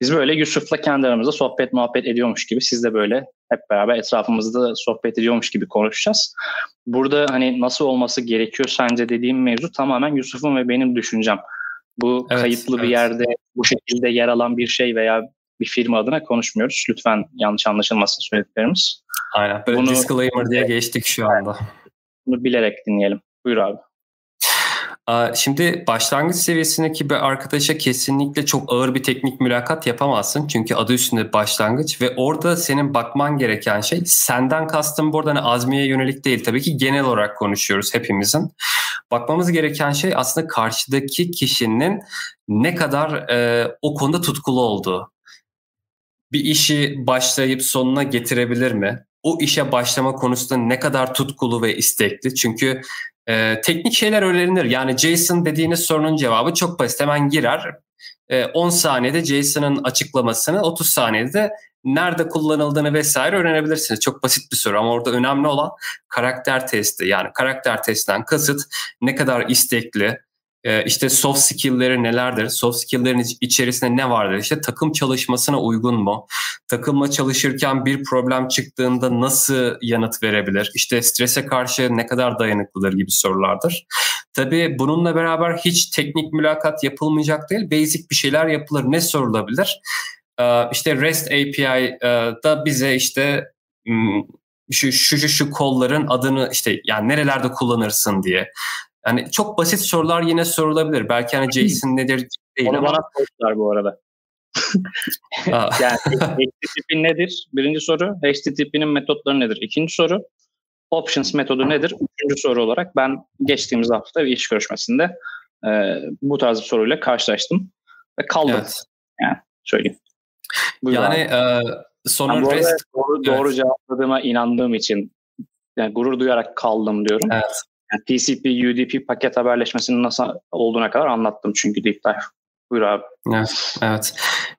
B: Biz böyle Yusuf'la kendi aramızda sohbet muhabbet ediyormuş gibi siz de böyle hep beraber etrafımızda sohbet ediyormuş gibi konuşacağız. Burada hani nasıl olması gerekiyor sence dediğim mevzu tamamen Yusuf'un ve benim düşüncem. Bu evet, kayıtlı evet. bir yerde bu şekilde yer alan bir şey veya bir firma adına konuşmuyoruz. Lütfen yanlış anlaşılmasın söylediklerimiz.
A: Aynen. Böyle bunu, disclaimer diye geçtik şu anda.
B: Bunu bilerek dinleyelim. Buyur abi.
A: Şimdi başlangıç seviyesindeki bir arkadaşa kesinlikle çok ağır bir teknik mülakat yapamazsın. Çünkü adı üstünde başlangıç ve orada senin bakman gereken şey senden kastım burada hani azmiye yönelik değil tabii ki genel olarak konuşuyoruz hepimizin. Bakmamız gereken şey aslında karşıdaki kişinin ne kadar e, o konuda tutkulu olduğu. Bir işi başlayıp sonuna getirebilir mi? O işe başlama konusunda ne kadar tutkulu ve istekli? Çünkü e, teknik şeyler öğrenilir. Yani JSON dediğiniz sorunun cevabı çok basit. Hemen girer. E, 10 saniyede JSON'ın açıklamasını 30 saniyede nerede kullanıldığını vesaire öğrenebilirsiniz. Çok basit bir soru ama orada önemli olan karakter testi. Yani karakter testten kasıt ne kadar istekli, ee, işte soft skill'leri nelerdir? Soft skill'lerin içerisinde ne vardır? İşte takım çalışmasına uygun mu? Takımla çalışırken bir problem çıktığında nasıl yanıt verebilir? İşte strese karşı ne kadar dayanıklıdır gibi sorulardır. Tabii bununla beraber hiç teknik mülakat yapılmayacak değil. Basic bir şeyler yapılır. Ne sorulabilir? Ee, işte REST API'da bize işte şu şu şu, şu kolların adını işte yani nerelerde kullanırsın diye. Yani çok basit sorular yine sorulabilir. Belki hani Jason nedir
B: değil Onu ama. bana sordular bu arada. yani HTTP nedir? Birinci soru. HTTP'nin metotları nedir? İkinci soru. Options metodu nedir? Üçüncü soru olarak ben geçtiğimiz hafta bir iş görüşmesinde e, bu tarz bir soruyla karşılaştım ve kaldım. Evet. Yani söyleyeyim.
A: Buyur yani e, sonra yani
B: REST... Doğru, evet. doğru cevapladığıma inandığım için yani gurur duyarak kaldım diyorum. Evet. Yani TCP, UDP paket haberleşmesinin nasıl olduğuna kadar anlattım çünkü deep dive. Buyur abi.
A: Evet, evet.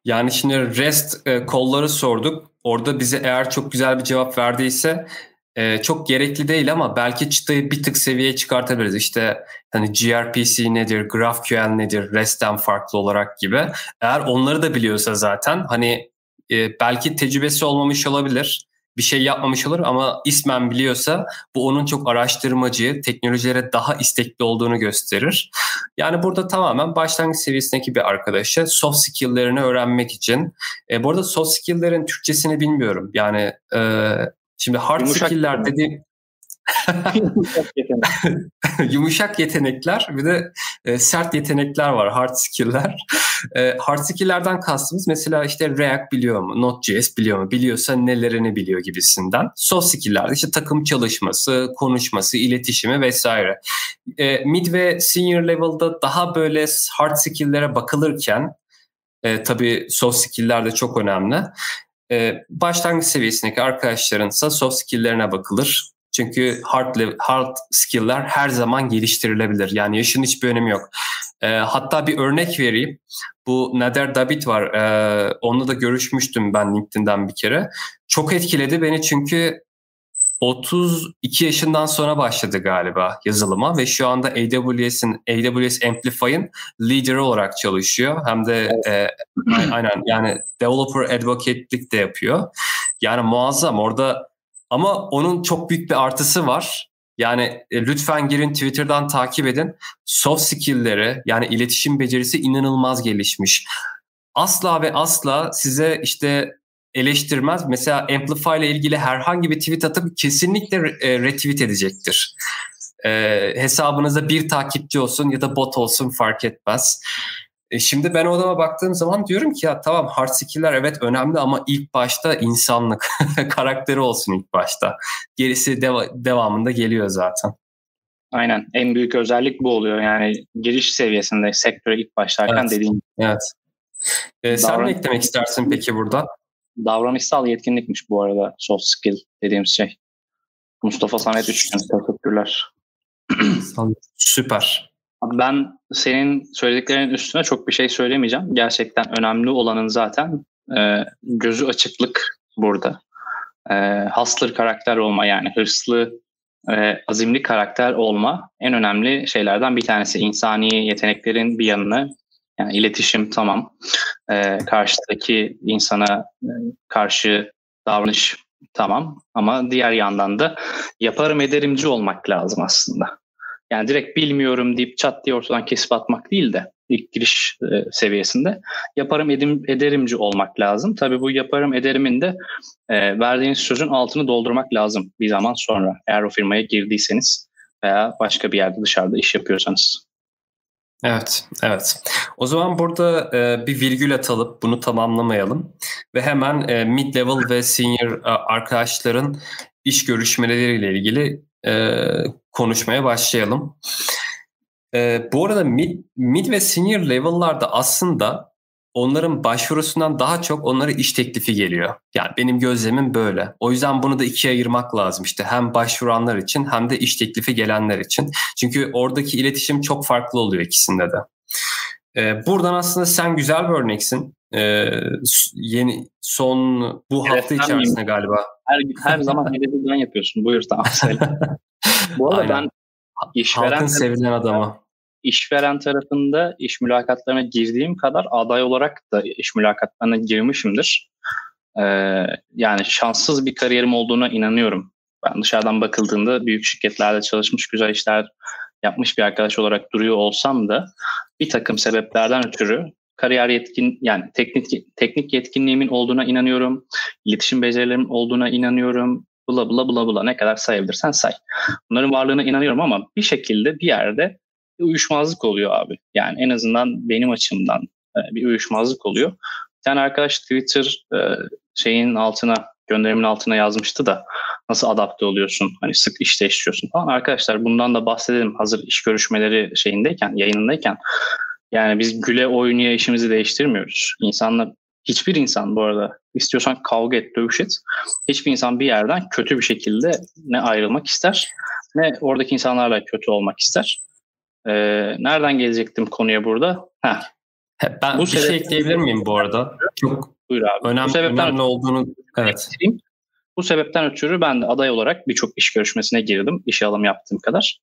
A: Yani şimdi REST e, kolları sorduk. Orada bize eğer çok güzel bir cevap verdiyse e, çok gerekli değil ama belki çıtayı bir tık seviyeye çıkartabiliriz. İşte hani gRPC nedir, GraphQL nedir, REST'ten farklı olarak gibi. Eğer onları da biliyorsa zaten hani e, belki tecrübesi olmamış olabilir bir şey yapmamış olur ama ismen biliyorsa bu onun çok araştırmacı, teknolojilere daha istekli olduğunu gösterir. Yani burada tamamen başlangıç seviyesindeki bir arkadaşa soft skill'lerini öğrenmek için. E, bu arada soft skill'lerin Türkçesini bilmiyorum. Yani e, şimdi hard Yumuşak skill'ler dediğim Yumuşak yetenekler bir de e, sert yetenekler var hard skill'ler. E, hard skill'lerden kastımız mesela işte React biliyor mu, Node.js biliyor mu, biliyorsa nelerini biliyor gibisinden. Soft skill'ler işte takım çalışması, konuşması, iletişimi vesaire. E, mid ve senior level'da daha böyle hard skill'lere bakılırken e, tabii soft skill'ler de çok önemli. E, başlangıç seviyesindeki arkadaşlarınsa soft skill'lerine bakılır çünkü hard, hard skill'ler her zaman geliştirilebilir. Yani yaşın hiçbir önemi yok. E, hatta bir örnek vereyim. Bu Nader Dabit var. E, onunla da görüşmüştüm ben LinkedIn'den bir kere. Çok etkiledi beni çünkü 32 yaşından sonra başladı galiba yazılıma ve şu anda AWS'in AWS Amplify'ın lideri olarak çalışıyor. Hem de e, aynen yani developer advocate'lik de yapıyor. Yani muazzam orada ama onun çok büyük bir artısı var. Yani e, lütfen girin Twitter'dan takip edin. Soft skill'leri yani iletişim becerisi inanılmaz gelişmiş. Asla ve asla size işte eleştirmez. Mesela Amplify ile ilgili herhangi bir tweet atıp kesinlikle e, retweet edecektir. E, hesabınızda bir takipçi olsun ya da bot olsun fark etmez. E şimdi ben o adama baktığım zaman diyorum ki ya tamam hard skill'ler evet önemli ama ilk başta insanlık karakteri olsun ilk başta. Gerisi deva- devamında geliyor zaten.
B: Aynen en büyük özellik bu oluyor yani giriş seviyesinde sektöre ilk başlarken evet. dediğim.
A: Evet. Ee, sen Davran- ne eklemek istersin peki burada?
B: Davranışsal yetkinlikmiş bu arada soft skill dediğimiz şey. Mustafa Samet Üçgen teşekkürler.
A: Süper.
B: Ben senin söylediklerinin üstüne çok bir şey söylemeyeceğim. Gerçekten önemli olanın zaten e, gözü açıklık burada. E, hustler karakter olma yani hırslı, e, azimli karakter olma en önemli şeylerden bir tanesi. İnsani yeteneklerin bir yanını yani iletişim tamam. E, karşıdaki insana e, karşı davranış tamam ama diğer yandan da yaparım ederimci olmak lazım aslında. Yani direkt bilmiyorum deyip çat diye ortadan kesip atmak değil de ilk giriş e, seviyesinde yaparım edim, ederimci olmak lazım. Tabii bu yaparım ederimin de e, verdiğiniz sözün altını doldurmak lazım bir zaman sonra. Eğer o firmaya girdiyseniz veya başka bir yerde dışarıda iş yapıyorsanız.
A: Evet, evet. O zaman burada e, bir virgül atalım, bunu tamamlamayalım ve hemen e, mid level ve senior e, arkadaşların iş görüşmeleriyle ilgili e, konuşmaya başlayalım. E, bu arada mid, mid ve senior level'larda aslında onların başvurusundan daha çok onlara iş teklifi geliyor. Yani benim gözlemim böyle. O yüzden bunu da ikiye ayırmak lazım. İşte hem başvuranlar için hem de iş teklifi gelenler için. Çünkü oradaki iletişim çok farklı oluyor ikisinde de. Ee, buradan aslında sen güzel bir örneksin. Ee, yeni son bu evet, hafta içerisinde miyim? galiba.
B: Her, her zaman hedefinden yapıyorsun. Buyur tamam. bu arada Aynen. ben
A: işveren Halkın sevilen adamı.
B: İşveren tarafında iş mülakatlarına girdiğim kadar aday olarak da iş mülakatlarına girmişimdir. Ee, yani şanssız bir kariyerim olduğuna inanıyorum. Ben dışarıdan bakıldığında büyük şirketlerde çalışmış, güzel işler yapmış bir arkadaş olarak duruyor olsam da bir takım sebeplerden ötürü kariyer yetkin yani teknik teknik yetkinliğimin olduğuna inanıyorum. İletişim becerilerim olduğuna inanıyorum. Bla bla bla bla ne kadar sayabilirsen say. Bunların varlığına inanıyorum ama bir şekilde bir yerde bir uyuşmazlık oluyor abi. Yani en azından benim açımdan e, bir uyuşmazlık oluyor. Bir tane arkadaş Twitter e, şeyin altına gönderimin altına yazmıştı da nasıl adapte oluyorsun hani sık işte işliyorsun falan. Arkadaşlar bundan da bahsedelim hazır iş görüşmeleri şeyindeyken yayınındayken yani biz güle oynaya işimizi değiştirmiyoruz. İnsanlar hiçbir insan bu arada istiyorsan kavga et, dövüş et. Hiçbir insan bir yerden kötü bir şekilde ne ayrılmak ister ne oradaki insanlarla kötü olmak ister. Ee, nereden gelecektim konuya burada? Heh.
A: Ben bu bir şey ekleyebilir miyim bu arada? Çok Buyur abi. Önemli, bu sebepten önemli olduğunu evet.
B: Bu sebepten ötürü ben de aday olarak birçok iş görüşmesine girdim. İşe alım yaptığım kadar.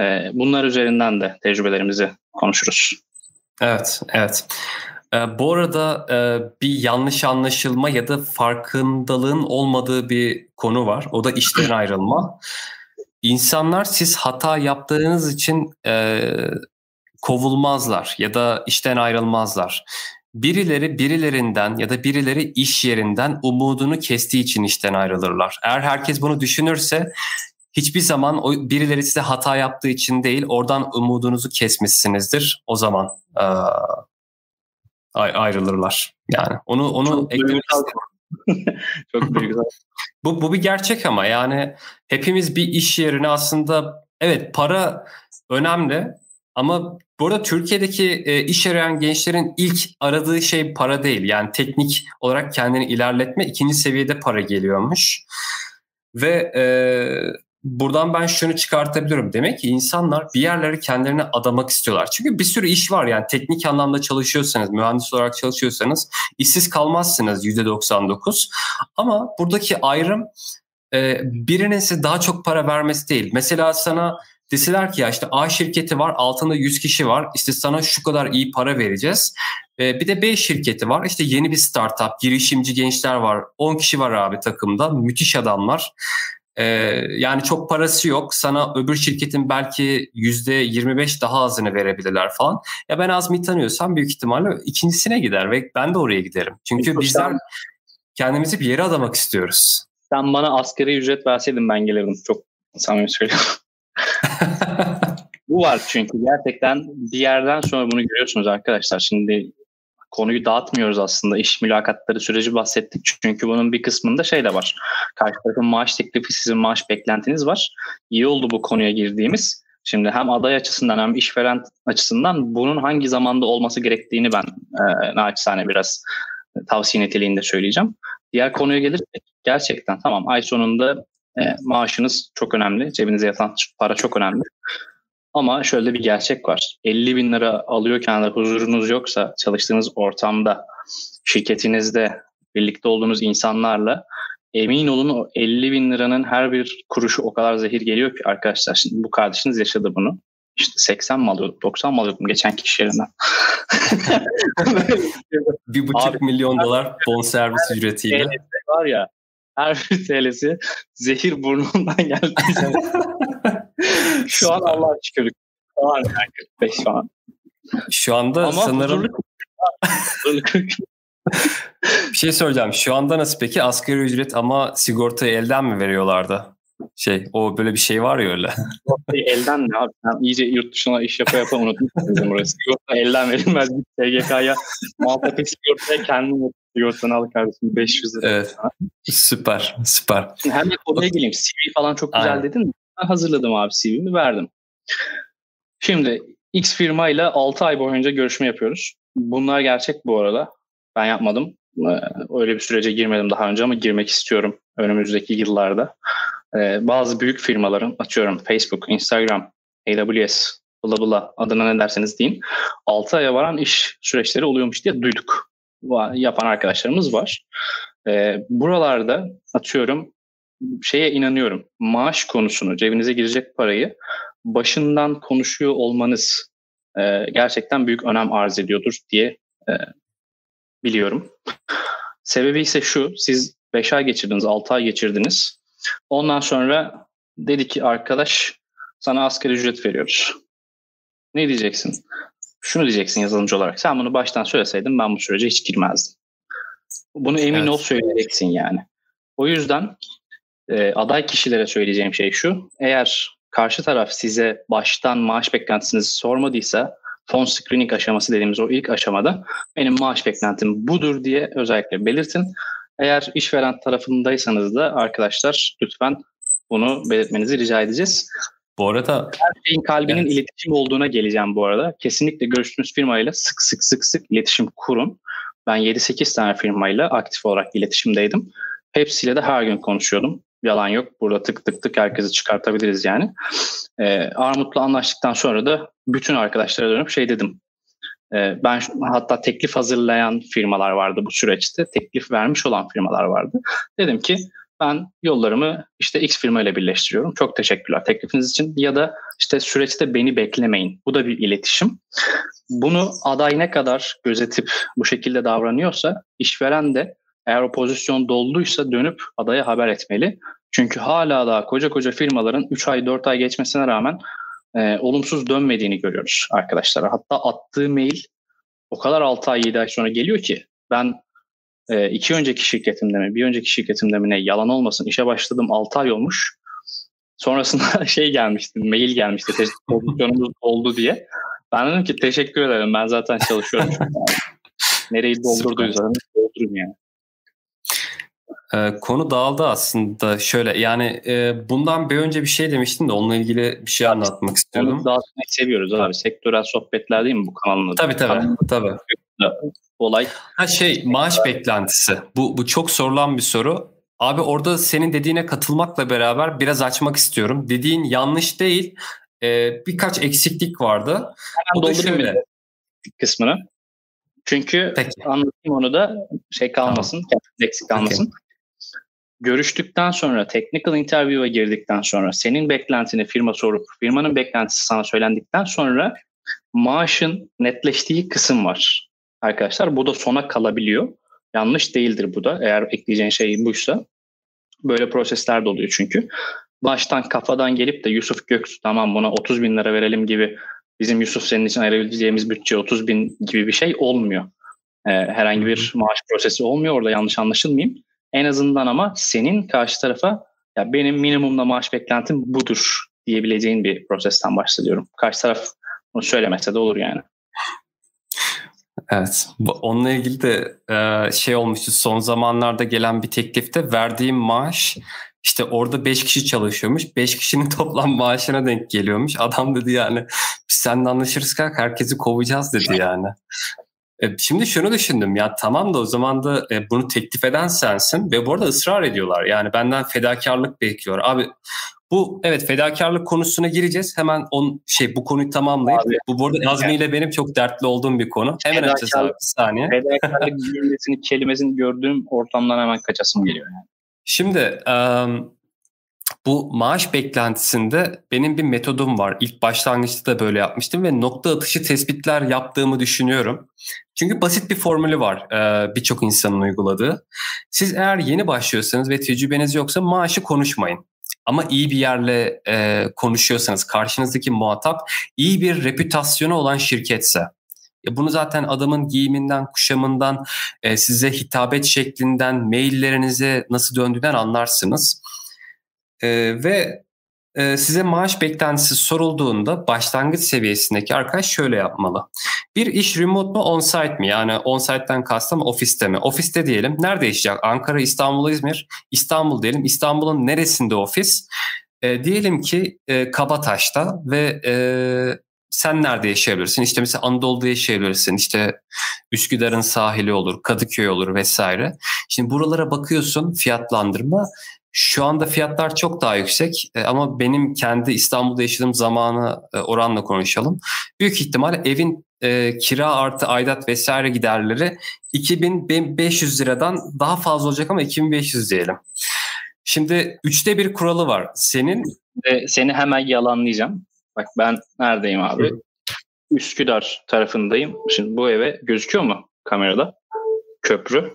B: Ee, bunlar üzerinden de tecrübelerimizi konuşuruz.
A: Evet, evet. Ee, bu arada e, bir yanlış anlaşılma ya da farkındalığın olmadığı bir konu var. O da işten ayrılma. İnsanlar siz hata yaptığınız için e, kovulmazlar ya da işten ayrılmazlar. Birileri birilerinden ya da birileri iş yerinden umudunu kestiği için işten ayrılırlar. Eğer herkes bunu düşünürse hiçbir zaman o birileri size hata yaptığı için değil oradan umudunuzu kesmişsinizdir. O zaman e, ayrılırlar. Yani onu onu Çok eklemek Çok büyük. bu bu bir gerçek ama yani hepimiz bir iş yerine aslında evet para önemli ama burada Türkiye'deki e, iş arayan gençlerin ilk aradığı şey para değil. Yani teknik olarak kendini ilerletme ikinci seviyede para geliyormuş. Ve e, buradan ben şunu çıkartabilirim. Demek ki insanlar bir yerleri kendilerine adamak istiyorlar. Çünkü bir sürü iş var yani teknik anlamda çalışıyorsanız, mühendis olarak çalışıyorsanız işsiz kalmazsınız %99. Ama buradaki ayrım e, birinin size daha çok para vermesi değil. Mesela sana deseler ki ya işte A şirketi var altında 100 kişi var işte sana şu kadar iyi para vereceğiz. E, bir de B şirketi var işte yeni bir startup girişimci gençler var 10 kişi var abi takımda müthiş adamlar. Ee, yani çok parası yok. Sana öbür şirketin belki yüzde 25 daha azını verebilirler falan. Ya ben Azmi tanıyorsam büyük ihtimalle ikincisine gider ve ben de oraya giderim. Çünkü bizler kendimizi bir yere adamak istiyoruz.
B: Sen bana asgari ücret verseydin ben gelirdim. Çok samimi söylüyorum. Bu var çünkü gerçekten bir yerden sonra bunu görüyorsunuz arkadaşlar. Şimdi konuyu dağıtmıyoruz aslında. İş mülakatları süreci bahsettik. Çünkü bunun bir kısmında şey de var. Karşı tarafın maaş teklifi sizin maaş beklentiniz var. İyi oldu bu konuya girdiğimiz. Şimdi hem aday açısından hem işveren açısından bunun hangi zamanda olması gerektiğini ben e, naçizane biraz tavsiye niteliğinde söyleyeceğim. Diğer konuya gelirsek gerçekten tamam ay sonunda e, maaşınız çok önemli. Cebinize yatan para çok önemli. Ama şöyle bir gerçek var. 50 bin lira alıyorken de huzurunuz yoksa çalıştığınız ortamda, şirketinizde, birlikte olduğunuz insanlarla emin olun o 50 bin liranın her bir kuruşu o kadar zehir geliyor ki arkadaşlar. Şimdi bu kardeşiniz yaşadı bunu. İşte 80 mi alıyordum, 90 mı alıyordum geçen kişi yerinden.
A: bir buçuk Abi, milyon dolar bon servis ücretiyle.
B: Var ya her bir TL'si zehir burnundan geldi. şu an Allah şükür. Şu an 45 şu an.
A: Şu anda Ama sanırım... bir şey soracağım. Şu anda nasıl peki? Asgari ücret ama sigortayı elden mi veriyorlardı? Şey, o böyle bir şey var ya öyle.
B: Sigortayı elden ne abi? Ben iyice yurt dışına iş yapa yapa unuttum bizim burası. Sigorta elden verilmez. SGK'ya muhabbeti sigortaya kendin sigortanı al kardeşim 500 lira.
A: Evet. Süper, süper.
B: Şimdi hemen konuya geleyim. CV falan çok güzel Aynen. dedin mi? Ben hazırladım abi CV'mi verdim. Şimdi X firmayla 6 ay boyunca görüşme yapıyoruz. Bunlar gerçek bu arada. Ben yapmadım. Ee, öyle bir sürece girmedim daha önce ama girmek istiyorum önümüzdeki yıllarda. Ee, bazı büyük firmaların açıyorum Facebook, Instagram, AWS, bla bla adına ne derseniz deyin. 6 aya varan iş süreçleri oluyormuş diye duyduk. Yapan arkadaşlarımız var. Ee, buralarda atıyorum şeye inanıyorum. Maaş konusunu, cebinize girecek parayı başından konuşuyor olmanız e, gerçekten büyük önem arz ediyordur diye e, biliyorum. Sebebi ise şu, siz 5 ay geçirdiniz, 6 ay geçirdiniz. Ondan sonra dedi ki arkadaş sana asgari ücret veriyoruz. Ne diyeceksin? Şunu diyeceksin yazılımcı olarak. Sen bunu baştan söyleseydin ben bu sürece hiç girmezdim. Bunu emin evet. ol söyleyeceksin yani. O yüzden e, aday kişilere söyleyeceğim şey şu. Eğer karşı taraf size baştan maaş beklentisinizi sormadıysa phone screening aşaması dediğimiz o ilk aşamada benim maaş beklentim budur diye özellikle belirtin. Eğer işveren tarafındaysanız da arkadaşlar lütfen bunu belirtmenizi rica edeceğiz.
A: Bu arada
B: her şeyin kalbinin evet. iletişim olduğuna geleceğim bu arada. Kesinlikle görüştüğünüz firmayla sık sık sık sık iletişim kurun. Ben 7-8 tane firmayla aktif olarak iletişimdeydim. Hepsiyle de her gün konuşuyordum. Yalan yok. Burada tık tık tık herkesi çıkartabiliriz yani. Ee, Armut'la anlaştıktan sonra da bütün arkadaşlara dönüp şey dedim. Ee, ben hatta teklif hazırlayan firmalar vardı bu süreçte. Teklif vermiş olan firmalar vardı. Dedim ki ben yollarımı işte X firma ile birleştiriyorum. Çok teşekkürler teklifiniz için. Ya da işte süreçte beni beklemeyin. Bu da bir iletişim. Bunu aday ne kadar gözetip bu şekilde davranıyorsa işveren de eğer o pozisyon dolduysa dönüp adaya haber etmeli. Çünkü hala daha koca koca firmaların 3 ay 4 ay geçmesine rağmen e, olumsuz dönmediğini görüyoruz arkadaşlar. Hatta attığı mail o kadar 6 ay 7 ay sonra geliyor ki ben e, iki önceki şirketimde mi bir önceki şirketimde mi ne yalan olmasın işe başladım 6 ay olmuş. Sonrasında şey gelmişti mail gelmişti pozisyonumuz oldu diye. Ben dedim ki teşekkür ederim ben zaten çalışıyorum. Nereyi doldurduysanız doldurun yani.
A: Ee, konu dağıldı aslında şöyle yani e, bundan bir önce bir şey demiştin de onunla ilgili bir şey anlatmak istiyordum. Onu
B: dağıtmayı seviyoruz abi. Sektörel sohbetler değil mi bu kanalın adı?
A: Tabii tabii. Kanalın tabii.
B: Olay.
A: Ha şey maaş beklentisi. Bu, bu çok sorulan bir soru. Abi orada senin dediğine katılmakla beraber biraz açmak istiyorum. Dediğin yanlış değil. Ee, birkaç eksiklik vardı.
B: Hemen bu da şöyle. kısmını. Çünkü Peki. anlatayım onu da şey kalmasın, tamam. eksik kalmasın. Peki görüştükten sonra, technical interview'a girdikten sonra, senin beklentini firma sorup, firmanın beklentisi sana söylendikten sonra maaşın netleştiği kısım var. Arkadaşlar bu da sona kalabiliyor. Yanlış değildir bu da eğer ekleyeceğin şey buysa. Böyle prosesler de oluyor çünkü. Baştan kafadan gelip de Yusuf Göksu tamam buna 30 bin lira verelim gibi bizim Yusuf senin için ayırabileceğimiz bütçe 30 bin gibi bir şey olmuyor. Ee, herhangi bir maaş prosesi olmuyor orada yanlış anlaşılmayayım. En azından ama senin karşı tarafa ya benim minimumda maaş beklentim budur diyebileceğin bir prosesten bahsediyorum. Karşı taraf bunu söylemese de olur yani.
A: Evet. Onunla ilgili de e, şey olmuştu. Son zamanlarda gelen bir teklifte verdiğim maaş işte orada 5 kişi çalışıyormuş. 5 kişinin toplam maaşına denk geliyormuş. Adam dedi yani biz seninle anlaşırız kanka herkesi kovacağız dedi yani. E, şimdi şunu düşündüm ya tamam da o zaman da e, bunu teklif eden sensin ve bu arada ısrar ediyorlar. Yani benden fedakarlık bekliyor. Abi bu evet fedakarlık konusuna gireceğiz. Hemen on şey bu konuyu tamamlayıp abi, bu burada Nazmi ile benim çok dertli olduğum bir konu. Hemen açacağız abi bir saniye.
B: Fedakarlık cümlesini kelimesini gördüğüm ortamdan hemen kaçasım geliyor yani.
A: Şimdi um, bu maaş beklentisinde benim bir metodum var. İlk başlangıçta da böyle yapmıştım ve nokta atışı tespitler yaptığımı düşünüyorum. Çünkü basit bir formülü var e, birçok insanın uyguladığı. Siz eğer yeni başlıyorsanız ve tecrübeniz yoksa maaşı konuşmayın. Ama iyi bir yerle e, konuşuyorsanız, karşınızdaki muhatap iyi bir reputasyonu olan şirketse, ya bunu zaten adamın giyiminden, kuşamından, e, size hitabet şeklinden, maillerinize nasıl döndüğünden anlarsınız. Ve e, size maaş beklentisi sorulduğunda başlangıç seviyesindeki arkadaş şöyle yapmalı. Bir iş remote mu on-site mi? Yani on-site'den kastım ofiste mi? Ofiste diyelim. Nerede yaşayacak? Ankara, İstanbul, İzmir. İstanbul diyelim. İstanbul'un neresinde ofis? E, diyelim ki e, Kabataş'ta ve e, sen nerede yaşayabilirsin? İşte mesela Anadolu'da yaşayabilirsin. İşte Üsküdar'ın sahili olur, Kadıköy olur vesaire. Şimdi buralara bakıyorsun fiyatlandırma şu anda fiyatlar çok daha yüksek e, ama benim kendi İstanbul'da yaşadığım zamanı e, oranla konuşalım. Büyük ihtimal evin e, kira artı aidat vesaire giderleri 2500 liradan daha fazla olacak ama 2500 diyelim. Şimdi üçte bir kuralı var. Senin...
B: E, seni hemen yalanlayacağım. Bak ben neredeyim abi? Hı. Üsküdar tarafındayım. Şimdi bu eve gözüküyor mu kamerada? Köprü.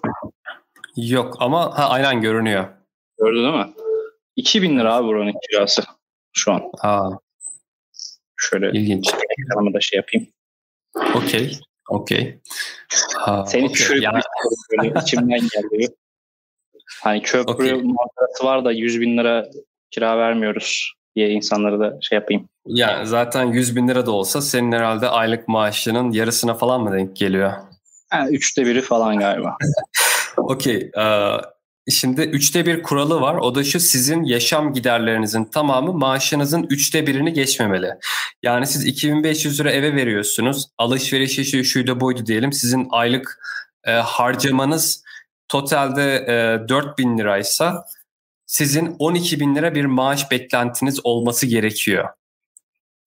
A: Yok ama ha, aynen görünüyor.
B: Gördün değil mi? 2000 lira abi buranın kirası şu an.
A: Aa.
B: Şöyle
A: İlginç.
B: ekranımı da şey yapayım.
A: Okey. Okey.
B: Seni okay. yani... içimden geldi. Hani köprü okay. manzarası var da 100 bin lira kira vermiyoruz diye insanları da şey yapayım.
A: Yani zaten 100 bin lira da olsa senin herhalde aylık maaşının yarısına falan mı denk geliyor?
B: Yani üçte biri falan galiba.
A: Okey. Şimdi üçte bir kuralı var. O da şu sizin yaşam giderlerinizin tamamı maaşınızın üçte birini geçmemeli. Yani siz 2500 lira eve veriyorsunuz. Alışveriş işi şuydu buydu diyelim. Sizin aylık e, harcamanız totalde e, 4000 liraysa sizin 12 bin lira bir maaş beklentiniz olması gerekiyor.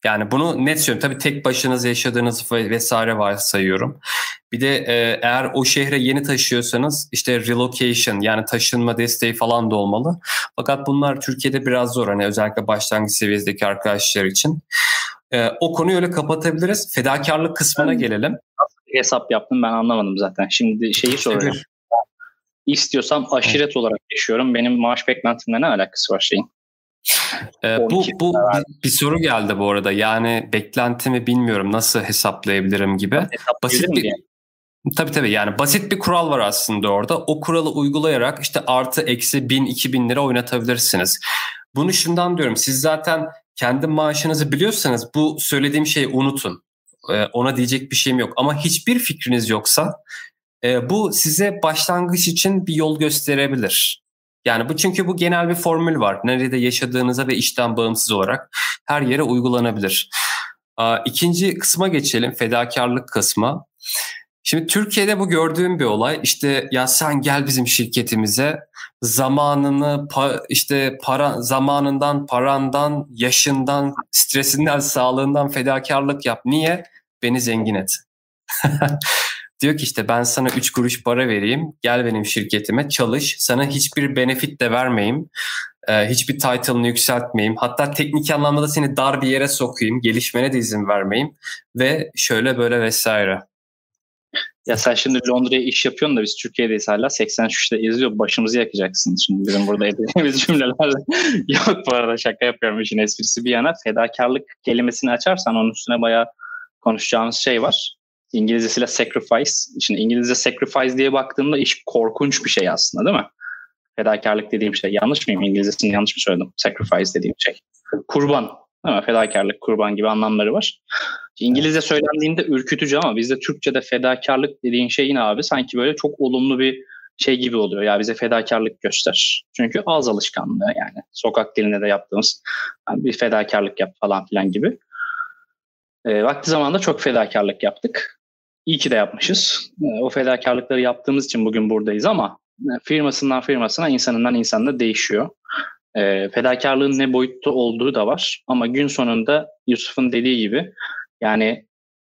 A: Yani bunu net söylüyorum. Tabii tek başınıza yaşadığınız vesaire varsayıyorum. Bir de e, eğer o şehre yeni taşıyorsanız işte relocation yani taşınma desteği falan da olmalı. Fakat bunlar Türkiye'de biraz zor. Hani özellikle başlangıç seviyesindeki arkadaşlar için. E, o konuyu öyle kapatabiliriz. Fedakarlık kısmına gelelim.
B: Hesap yaptım ben anlamadım zaten. Şimdi şeyi soruyorum. İstiyorsam aşiret olarak yaşıyorum. Benim maaş beklentimle ne alakası var şeyin?
A: Ee, bu bu bir, bir soru geldi bu arada. Yani beklentimi bilmiyorum nasıl hesaplayabilirim gibi. Basit bir yani? Tabii tabii yani basit bir kural var aslında orada. O kuralı uygulayarak işte artı eksi bin iki bin lira oynatabilirsiniz. Bunu şundan diyorum siz zaten kendi maaşınızı biliyorsanız bu söylediğim şeyi unutun. Ee, ona diyecek bir şeyim yok. Ama hiçbir fikriniz yoksa e, bu size başlangıç için bir yol gösterebilir. Yani bu çünkü bu genel bir formül var. Nerede yaşadığınıza ve işten bağımsız olarak her yere uygulanabilir. İkinci kısma geçelim, fedakarlık kısmı. Şimdi Türkiye'de bu gördüğüm bir olay. İşte ya sen gel bizim şirketimize zamanını işte para zamanından, parandan, yaşından, stresinden, sağlığından fedakarlık yap. Niye? Beni zengin et. Diyor ki işte ben sana 3 kuruş para vereyim. Gel benim şirketime çalış. Sana hiçbir benefit de vermeyeyim. Ee, hiçbir title'ını yükseltmeyeyim. Hatta teknik anlamda da seni dar bir yere sokayım. Gelişmene de izin vermeyeyim. Ve şöyle böyle vesaire.
B: Ya sen şimdi Londra'ya iş yapıyorsun da biz Türkiye'deyiz hala 83'te izliyor başımızı yakacaksın. Şimdi bizim burada edeceğimiz cümleler yok bu arada şaka yapıyorum işin esprisi bir yana. Fedakarlık kelimesini açarsan onun üstüne bayağı konuşacağımız şey var. İngilizcesiyle sacrifice. Şimdi İngilizce sacrifice diye baktığımda iş korkunç bir şey aslında değil mi? Fedakarlık dediğim şey. Yanlış mıyım? İngilizcesini yanlış mı söyledim? Sacrifice dediğim şey. Kurban. Mi? Fedakarlık, kurban gibi anlamları var. İngilizce söylendiğinde ürkütücü ama bizde Türkçe'de fedakarlık dediğin şey yine abi sanki böyle çok olumlu bir şey gibi oluyor. Ya bize fedakarlık göster. Çünkü ağız alışkanlığı yani. Sokak dilinde de yaptığımız yani bir fedakarlık yap falan filan gibi. E, vakti zamanında çok fedakarlık yaptık. İyi ki de yapmışız. E, o fedakarlıkları yaptığımız için bugün buradayız ama e, firmasından firmasına, insanından insanına değişiyor. E, fedakarlığın ne boyutta olduğu da var. Ama gün sonunda Yusuf'un dediği gibi yani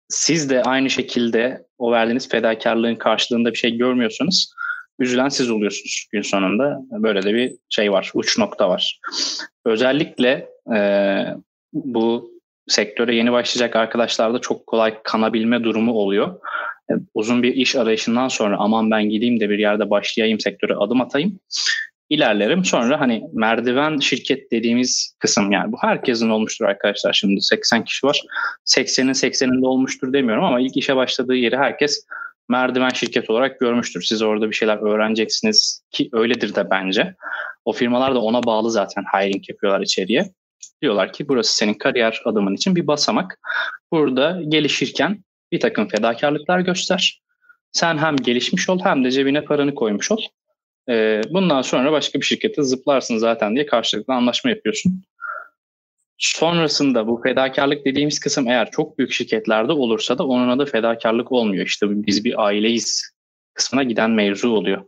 B: siz de aynı şekilde o verdiğiniz fedakarlığın karşılığında bir şey görmüyorsunuz. Üzülen siz oluyorsunuz gün sonunda. Böyle de bir şey var, uç nokta var. Özellikle e, bu sektöre yeni başlayacak arkadaşlarda çok kolay kanabilme durumu oluyor. E, uzun bir iş arayışından sonra aman ben gideyim de bir yerde başlayayım sektöre adım atayım. İlerlerim. Sonra hani merdiven şirket dediğimiz kısım yani bu herkesin olmuştur arkadaşlar. Şimdi 80 kişi var. 80'in 80'inde olmuştur demiyorum ama ilk işe başladığı yeri herkes merdiven şirket olarak görmüştür. Siz orada bir şeyler öğreneceksiniz ki öyledir de bence. O firmalar da ona bağlı zaten hiring yapıyorlar içeriye. Diyorlar ki burası senin kariyer adımın için bir basamak. Burada gelişirken bir takım fedakarlıklar göster. Sen hem gelişmiş ol hem de cebine paranı koymuş ol. Ee, bundan sonra başka bir şirkete zıplarsın zaten diye karşılıklı anlaşma yapıyorsun. Sonrasında bu fedakarlık dediğimiz kısım eğer çok büyük şirketlerde olursa da onun adı fedakarlık olmuyor. İşte biz bir aileyiz kısmına giden mevzu oluyor.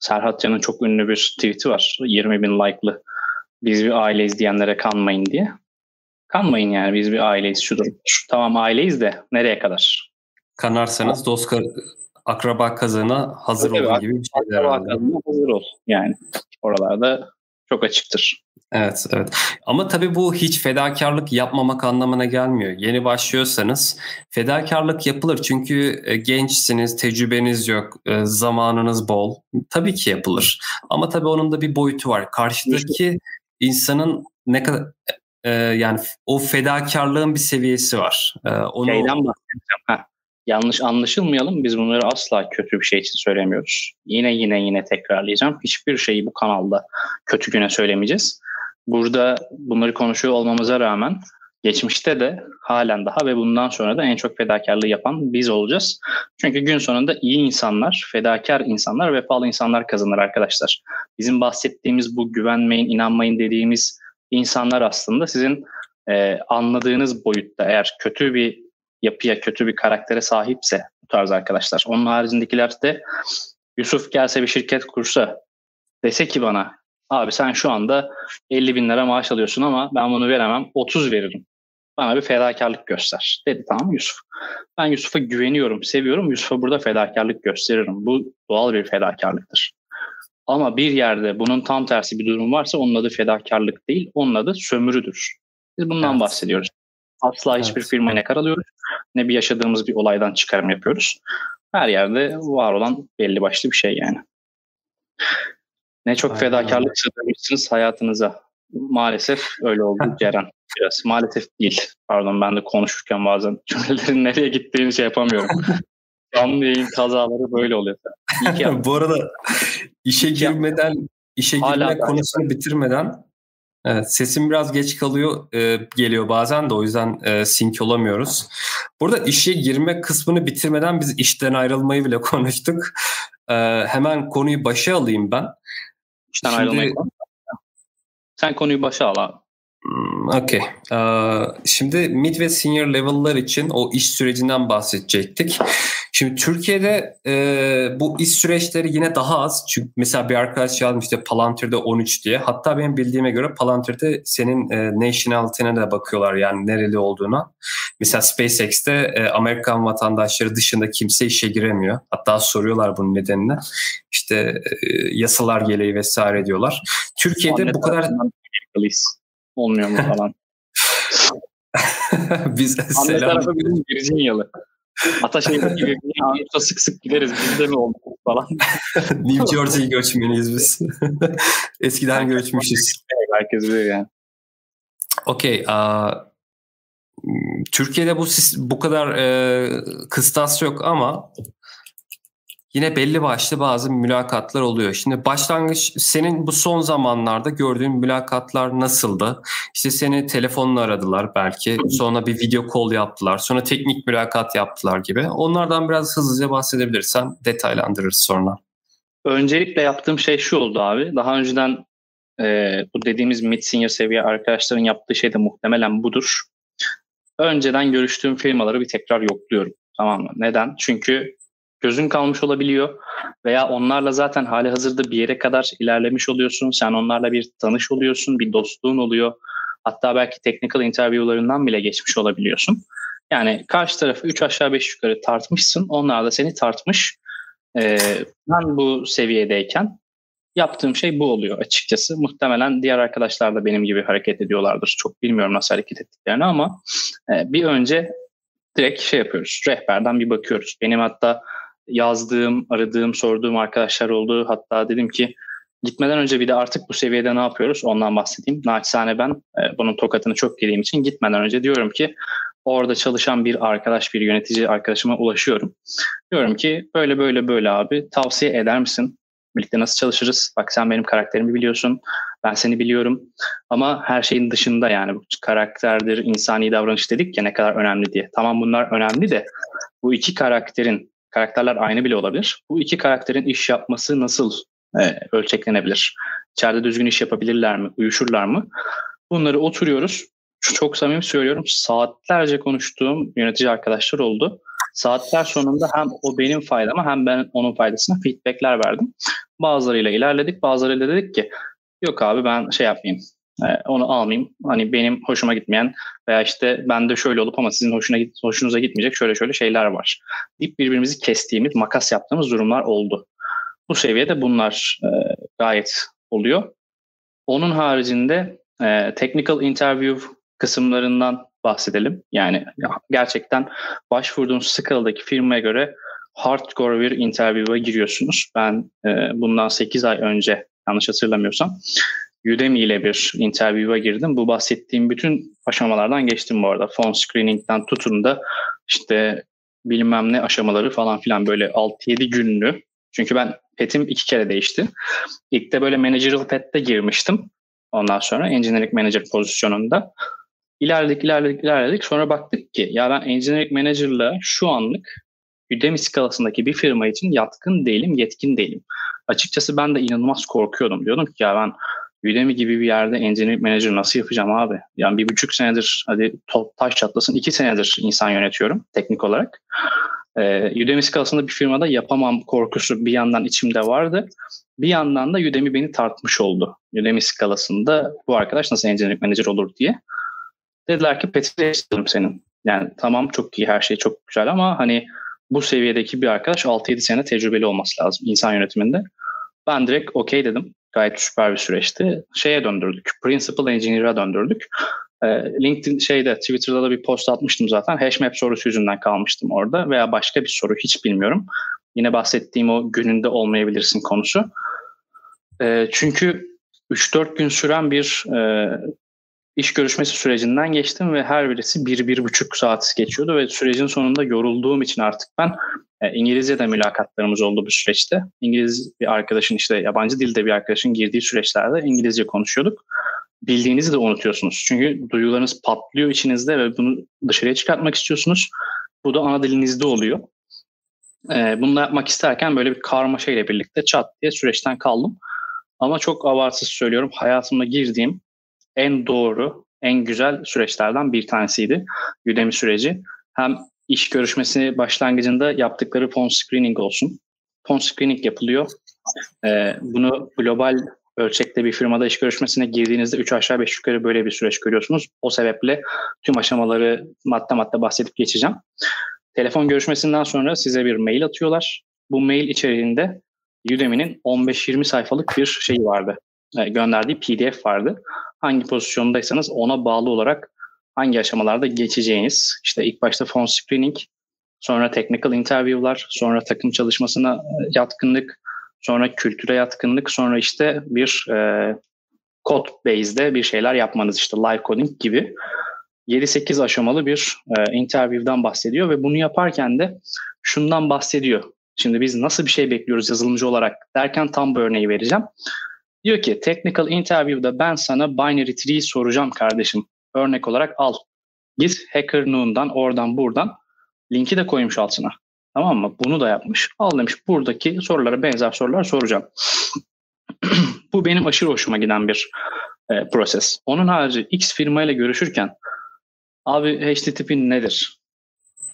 B: Serhat Can'ın çok ünlü bir tweet'i var. 20 bin like'lı biz bir aileyiz diyenlere kanmayın diye. Kanmayın yani biz bir aileyiz şudur. Şu, tamam aileyiz de nereye kadar?
A: Kanarsanız dost akraba kazığına hazır evet, olun gibi bir şey herhalde.
B: hazır ol yani. Oralarda çok açıktır.
A: Evet, evet. Ama tabii bu hiç fedakarlık yapmamak anlamına gelmiyor. Yeni başlıyorsanız fedakarlık yapılır. Çünkü e, gençsiniz, tecrübeniz yok, e, zamanınız bol. Tabii ki yapılır. Ama tabii onun da bir boyutu var. Karşıdaki insanın ne kadar e, yani o fedakarlığın bir seviyesi var. E, onu...
B: Şeyden bahsedeceğim. Ha. Yanlış anlaşılmayalım. Biz bunları asla kötü bir şey için söylemiyoruz. Yine yine yine tekrarlayacağım. Hiçbir şeyi bu kanalda kötü güne söylemeyeceğiz. Burada bunları konuşuyor olmamıza rağmen geçmişte de halen daha ve bundan sonra da en çok fedakarlığı yapan biz olacağız. Çünkü gün sonunda iyi insanlar, fedakar insanlar, vefalı insanlar kazanır arkadaşlar. Bizim bahsettiğimiz bu güvenmeyin, inanmayın dediğimiz insanlar aslında sizin e, anladığınız boyutta eğer kötü bir yapıya, kötü bir karaktere sahipse bu tarz arkadaşlar. Onun haricindekiler de Yusuf gelse bir şirket kursa dese ki bana abi sen şu anda 50 bin lira maaş alıyorsun ama ben bunu veremem 30 veririm. Bana bir fedakarlık göster. Dedi tamam Yusuf. Ben Yusuf'a güveniyorum, seviyorum. Yusuf'a burada fedakarlık gösteririm. Bu doğal bir fedakarlıktır. Ama bir yerde bunun tam tersi bir durum varsa onun adı fedakarlık değil, onun adı sömürüdür. Biz bundan evet. bahsediyoruz. Asla evet. hiçbir firmayı ne karalıyoruz ne bir yaşadığımız bir olaydan çıkarım yapıyoruz. Her yerde var olan belli başlı bir şey yani. Ne çok Aynen. fedakarlık sığdırmışsınız hayatınıza. Maalesef öyle oldu Ceren. Biraz maalesef değil. Pardon ben de konuşurken bazen cümlelerin nereye gittiğini şey yapamıyorum. Canlı yayın kazaları böyle oluyor.
A: Bu arada işe girmeden, işe girme konusunu bitirmeden Evet, sesim biraz geç kalıyor, e, geliyor bazen de o yüzden e, sync olamıyoruz. Burada işe girme kısmını bitirmeden biz işten ayrılmayı bile konuştuk. E, hemen konuyu başa alayım ben.
B: İşten Şimdi, ayrılmayı Sen konuyu başa al abi.
A: Hmm, Okey. Şimdi mid ve senior level'lar için o iş sürecinden bahsedecektik. Şimdi Türkiye'de e, bu iş süreçleri yine daha az. Çünkü mesela bir arkadaş yazmış işte Palantir'de 13 diye. Hatta benim bildiğime göre Palantir'de senin e, nationality'ne de bakıyorlar yani nereli olduğuna. Mesela SpaceX'te e, Amerikan vatandaşları dışında kimse işe giremiyor. Hatta soruyorlar bunun nedenini. İşte e, yasalar gereği vesaire diyorlar. Türkiye'de bu kadar
B: olmuyor mu falan.
A: Biz
B: Anne selam. tarafı bizim Virginia'lı. Ataşehir'deki Virginia'ya sık sık gideriz. Biz de mi olduk falan.
A: New Jersey göçmeniyiz biz. Eskiden göçmüşüz.
B: Herkes biliyor yani.
A: Okey. Türkiye'de bu bu kadar e, kıstas yok ama yine belli başlı bazı mülakatlar oluyor. Şimdi başlangıç senin bu son zamanlarda gördüğün mülakatlar nasıldı? İşte seni telefonla aradılar belki. Sonra bir video call yaptılar. Sonra teknik mülakat yaptılar gibi. Onlardan biraz hızlıca bahsedebilirsen detaylandırırız sonra.
B: Öncelikle yaptığım şey şu oldu abi. Daha önceden e, bu dediğimiz mid senior seviye arkadaşların yaptığı şey de muhtemelen budur. Önceden görüştüğüm firmaları bir tekrar yokluyorum. Tamam mı? Neden? Çünkü gözün kalmış olabiliyor veya onlarla zaten hali hazırda bir yere kadar ilerlemiş oluyorsun. Sen onlarla bir tanış oluyorsun, bir dostluğun oluyor. Hatta belki technical interview'larından bile geçmiş olabiliyorsun. Yani karşı tarafı 3 aşağı 5 yukarı tartmışsın. Onlar da seni tartmış. Ee, ben bu seviyedeyken yaptığım şey bu oluyor açıkçası. Muhtemelen diğer arkadaşlar da benim gibi hareket ediyorlardır. Çok bilmiyorum nasıl hareket ettiklerini ama e, bir önce direkt şey yapıyoruz. Rehberden bir bakıyoruz. Benim hatta yazdığım, aradığım, sorduğum arkadaşlar oldu. Hatta dedim ki gitmeden önce bir de artık bu seviyede ne yapıyoruz ondan bahsedeyim. Naçizane ben e, bunun tokatını çok yediğim için gitmeden önce diyorum ki orada çalışan bir arkadaş, bir yönetici arkadaşıma ulaşıyorum. Diyorum ki böyle böyle böyle abi tavsiye eder misin? Birlikte nasıl çalışırız? Bak sen benim karakterimi biliyorsun. Ben seni biliyorum. Ama her şeyin dışında yani bu karakterdir, insani davranış dedik ya ne kadar önemli diye. Tamam bunlar önemli de bu iki karakterin karakterler aynı bile olabilir. Bu iki karakterin iş yapması nasıl e, ölçeklenebilir? İçeride düzgün iş yapabilirler mi? Uyuşurlar mı? Bunları oturuyoruz. Çok samimi söylüyorum. Saatlerce konuştuğum yönetici arkadaşlar oldu. Saatler sonunda hem o benim faydama hem ben onun faydasına feedbackler verdim. Bazılarıyla ilerledik. Bazılarıyla dedik ki yok abi ben şey yapmayayım. E, onu almayayım. Hani benim hoşuma gitmeyen veya işte ben de şöyle olup ama sizin hoşuna hoşunuza gitmeyecek şöyle şöyle şeyler var. Deyip birbirimizi kestiğimiz, makas yaptığımız durumlar oldu. Bu seviyede bunlar e, gayet oluyor. Onun haricinde e, technical interview kısımlarından bahsedelim. Yani gerçekten başvurduğunuz skaladaki firmaya göre hardcore bir interview'a giriyorsunuz. Ben e, bundan 8 ay önce yanlış hatırlamıyorsam Udemy ile bir interview'a girdim. Bu bahsettiğim bütün aşamalardan geçtim bu arada. Phone screening'den tutun da işte bilmem ne aşamaları falan filan böyle 6-7 günlü. Çünkü ben petim iki kere değişti. İlk de böyle managerial pet'te girmiştim. Ondan sonra engineering manager pozisyonunda. İlerledik, ilerledik, ilerledik. Sonra baktık ki ya ben engineering manager'la şu anlık Udemy skalasındaki bir firma için yatkın değilim, yetkin değilim. Açıkçası ben de inanılmaz korkuyordum. Diyordum ki ya ben Udemy gibi bir yerde engineering manager nasıl yapacağım abi? Yani bir buçuk senedir hadi taş çatlasın iki senedir insan yönetiyorum teknik olarak. Ee, Udemy skalasında bir firmada yapamam korkusu bir yandan içimde vardı. Bir yandan da Udemy beni tartmış oldu. Udemy skalasında bu arkadaş nasıl engineering manager olur diye. Dediler ki Petri senin. Yani tamam çok iyi her şey çok güzel ama hani bu seviyedeki bir arkadaş 6-7 sene tecrübeli olması lazım insan yönetiminde. Ben direkt okey dedim. Gayet süper bir süreçti. Şeye döndürdük. Principal Engineer'a döndürdük. Ee, LinkedIn şeyde Twitter'da da bir post atmıştım zaten. Hashmap sorusu yüzünden kalmıştım orada veya başka bir soru hiç bilmiyorum. Yine bahsettiğim o gününde olmayabilirsin konusu. Ee, çünkü 3-4 gün süren bir e, iş görüşmesi sürecinden geçtim ve her birisi bir, bir buçuk saat geçiyordu ve sürecin sonunda yorulduğum için artık ben e, İngilizce de mülakatlarımız oldu bu süreçte. İngiliz bir arkadaşın işte yabancı dilde bir arkadaşın girdiği süreçlerde İngilizce konuşuyorduk. Bildiğinizi de unutuyorsunuz. Çünkü duyularınız patlıyor içinizde ve bunu dışarıya çıkartmak istiyorsunuz. Bu da ana dilinizde oluyor. E, bunu da yapmak isterken böyle bir karmaşa ile birlikte çat diye süreçten kaldım. Ama çok abartsız söylüyorum. Hayatımda girdiğim en doğru, en güzel süreçlerden bir tanesiydi Udemy süreci. Hem iş görüşmesi başlangıcında yaptıkları phone screening olsun. Phone screening yapılıyor. Ee, bunu global ölçekte bir firmada iş görüşmesine girdiğinizde 3 aşağı 5 yukarı böyle bir süreç görüyorsunuz. O sebeple tüm aşamaları madde madde bahsedip geçeceğim. Telefon görüşmesinden sonra size bir mail atıyorlar. Bu mail içeriğinde Udemy'nin 15-20 sayfalık bir şey vardı. E, gönderdiği PDF vardı. Hangi pozisyondaysanız ona bağlı olarak hangi aşamalarda geçeceğiniz, işte ilk başta phone screening, sonra technical interview'lar, sonra takım çalışmasına e, yatkınlık, sonra kültüre yatkınlık, sonra işte bir e, code base'de bir şeyler yapmanız işte live coding gibi 7-8 aşamalı bir e, interview'dan bahsediyor ve bunu yaparken de şundan bahsediyor. Şimdi biz nasıl bir şey bekliyoruz yazılımcı olarak derken tam bu örneği vereceğim. Diyor ki technical interview'da ben sana binary tree soracağım kardeşim. Örnek olarak al. Git Hacker Noon'dan oradan buradan linki de koymuş altına. Tamam mı? Bunu da yapmış. Al demiş buradaki sorulara benzer sorular soracağım. Bu benim aşırı hoşuma giden bir e, proses. Onun harici X firmayla görüşürken abi HTTP nedir?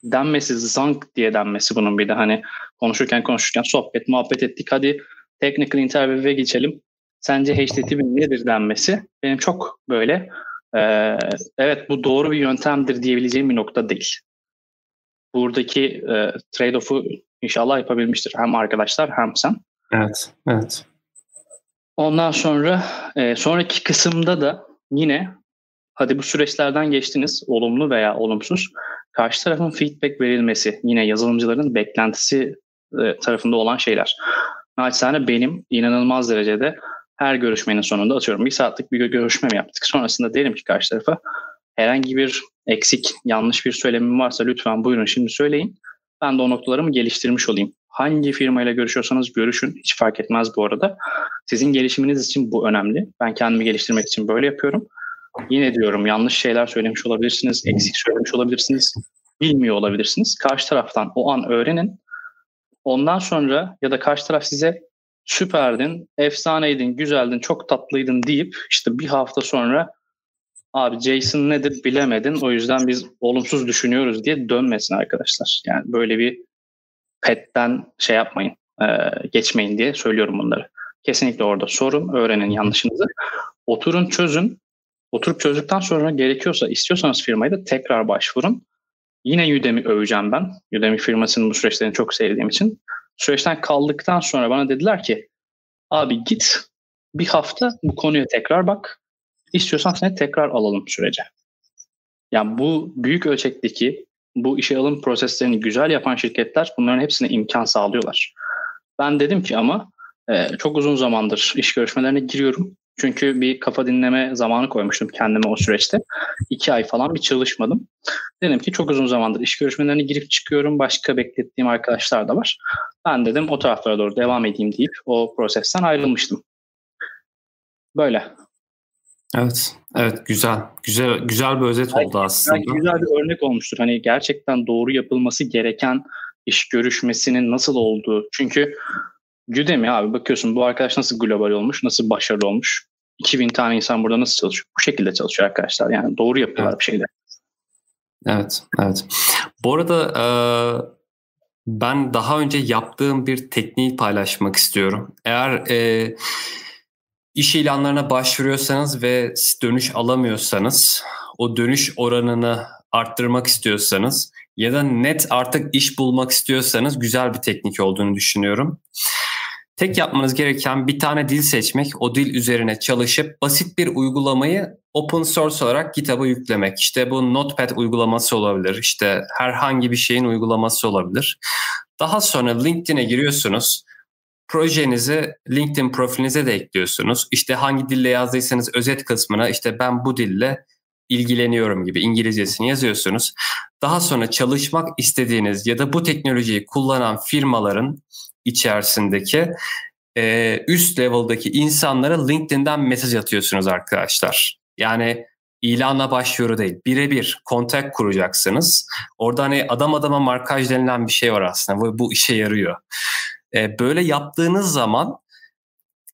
B: Denmesi zank diye denmesi bunun bir de hani konuşurken konuşurken sohbet muhabbet ettik hadi technical interview'e geçelim sence HTTP nedir denmesi benim çok böyle e, evet bu doğru bir yöntemdir diyebileceğim bir nokta değil. Buradaki e, trade-off'u inşallah yapabilmiştir hem arkadaşlar hem sen.
A: Evet, evet.
B: Ondan sonra e, sonraki kısımda da yine hadi bu süreçlerden geçtiniz olumlu veya olumsuz karşı tarafın feedback verilmesi yine yazılımcıların beklentisi e, tarafında olan şeyler. Naçizane benim inanılmaz derecede her görüşmenin sonunda atıyorum bir saatlik bir görüşme mi yaptık. Sonrasında derim ki karşı tarafa herhangi bir eksik, yanlış bir söylemim varsa lütfen buyurun şimdi söyleyin. Ben de o noktalarımı geliştirmiş olayım. Hangi firmayla görüşüyorsanız görüşün. Hiç fark etmez bu arada. Sizin gelişiminiz için bu önemli. Ben kendimi geliştirmek için böyle yapıyorum. Yine diyorum yanlış şeyler söylemiş olabilirsiniz, eksik söylemiş olabilirsiniz, bilmiyor olabilirsiniz. Karşı taraftan o an öğrenin. Ondan sonra ya da karşı taraf size süperdin, efsaneydin, güzeldin, çok tatlıydın deyip işte bir hafta sonra abi Jason nedir bilemedin o yüzden biz olumsuz düşünüyoruz diye dönmesin arkadaşlar. Yani böyle bir petten şey yapmayın, geçmeyin diye söylüyorum bunları. Kesinlikle orada sorun, öğrenin yanlışınızı. Oturun çözün. Oturup çözdükten sonra gerekiyorsa istiyorsanız firmayı da tekrar başvurun. Yine Udemy öveceğim ben. Udemy firmasının bu süreçlerini çok sevdiğim için süreçten kaldıktan sonra bana dediler ki abi git bir hafta bu konuya tekrar bak. İstiyorsan seni tekrar alalım sürece. Yani bu büyük ölçekteki bu işe alım proseslerini güzel yapan şirketler bunların hepsine imkan sağlıyorlar. Ben dedim ki ama e, çok uzun zamandır iş görüşmelerine giriyorum. Çünkü bir kafa dinleme zamanı koymuştum kendime o süreçte. İki ay falan bir çalışmadım. Dedim ki çok uzun zamandır iş görüşmelerine girip çıkıyorum. Başka beklettiğim arkadaşlar da var. Ben dedim o taraflara doğru devam edeyim deyip o prosesten ayrılmıştım. Böyle.
A: Evet, evet güzel, güzel, güzel bir özet belki, oldu aslında. Belki
B: güzel bir örnek olmuştur. Hani gerçekten doğru yapılması gereken iş görüşmesinin nasıl olduğu. Çünkü Udemy abi bakıyorsun bu arkadaş nasıl global olmuş, nasıl başarılı olmuş. 2000 tane insan burada nasıl çalışıyor? Bu şekilde çalışıyor arkadaşlar. Yani doğru yapıyorlar evet. bir şeyler.
A: Evet, evet. Bu arada e, ben daha önce yaptığım bir tekniği paylaşmak istiyorum. Eğer e, iş ilanlarına başvuruyorsanız ve dönüş alamıyorsanız, o dönüş oranını arttırmak istiyorsanız ya da net artık iş bulmak istiyorsanız güzel bir teknik olduğunu düşünüyorum. Tek yapmanız gereken bir tane dil seçmek, o dil üzerine çalışıp basit bir uygulamayı open source olarak GitHub'a yüklemek. İşte bu Notepad uygulaması olabilir, işte herhangi bir şeyin uygulaması olabilir. Daha sonra LinkedIn'e giriyorsunuz. Projenizi LinkedIn profilinize de ekliyorsunuz. İşte hangi dille yazdıysanız özet kısmına işte ben bu dille ilgileniyorum gibi İngilizcesini yazıyorsunuz. Daha sonra çalışmak istediğiniz ya da bu teknolojiyi kullanan firmaların içerisindeki e, üst level'daki insanlara LinkedIn'den mesaj atıyorsunuz arkadaşlar. Yani ilanla başvuru değil. Birebir kontak kuracaksınız. Orada hani adam adama markaj denilen bir şey var aslında. Bu, bu işe yarıyor. E, böyle yaptığınız zaman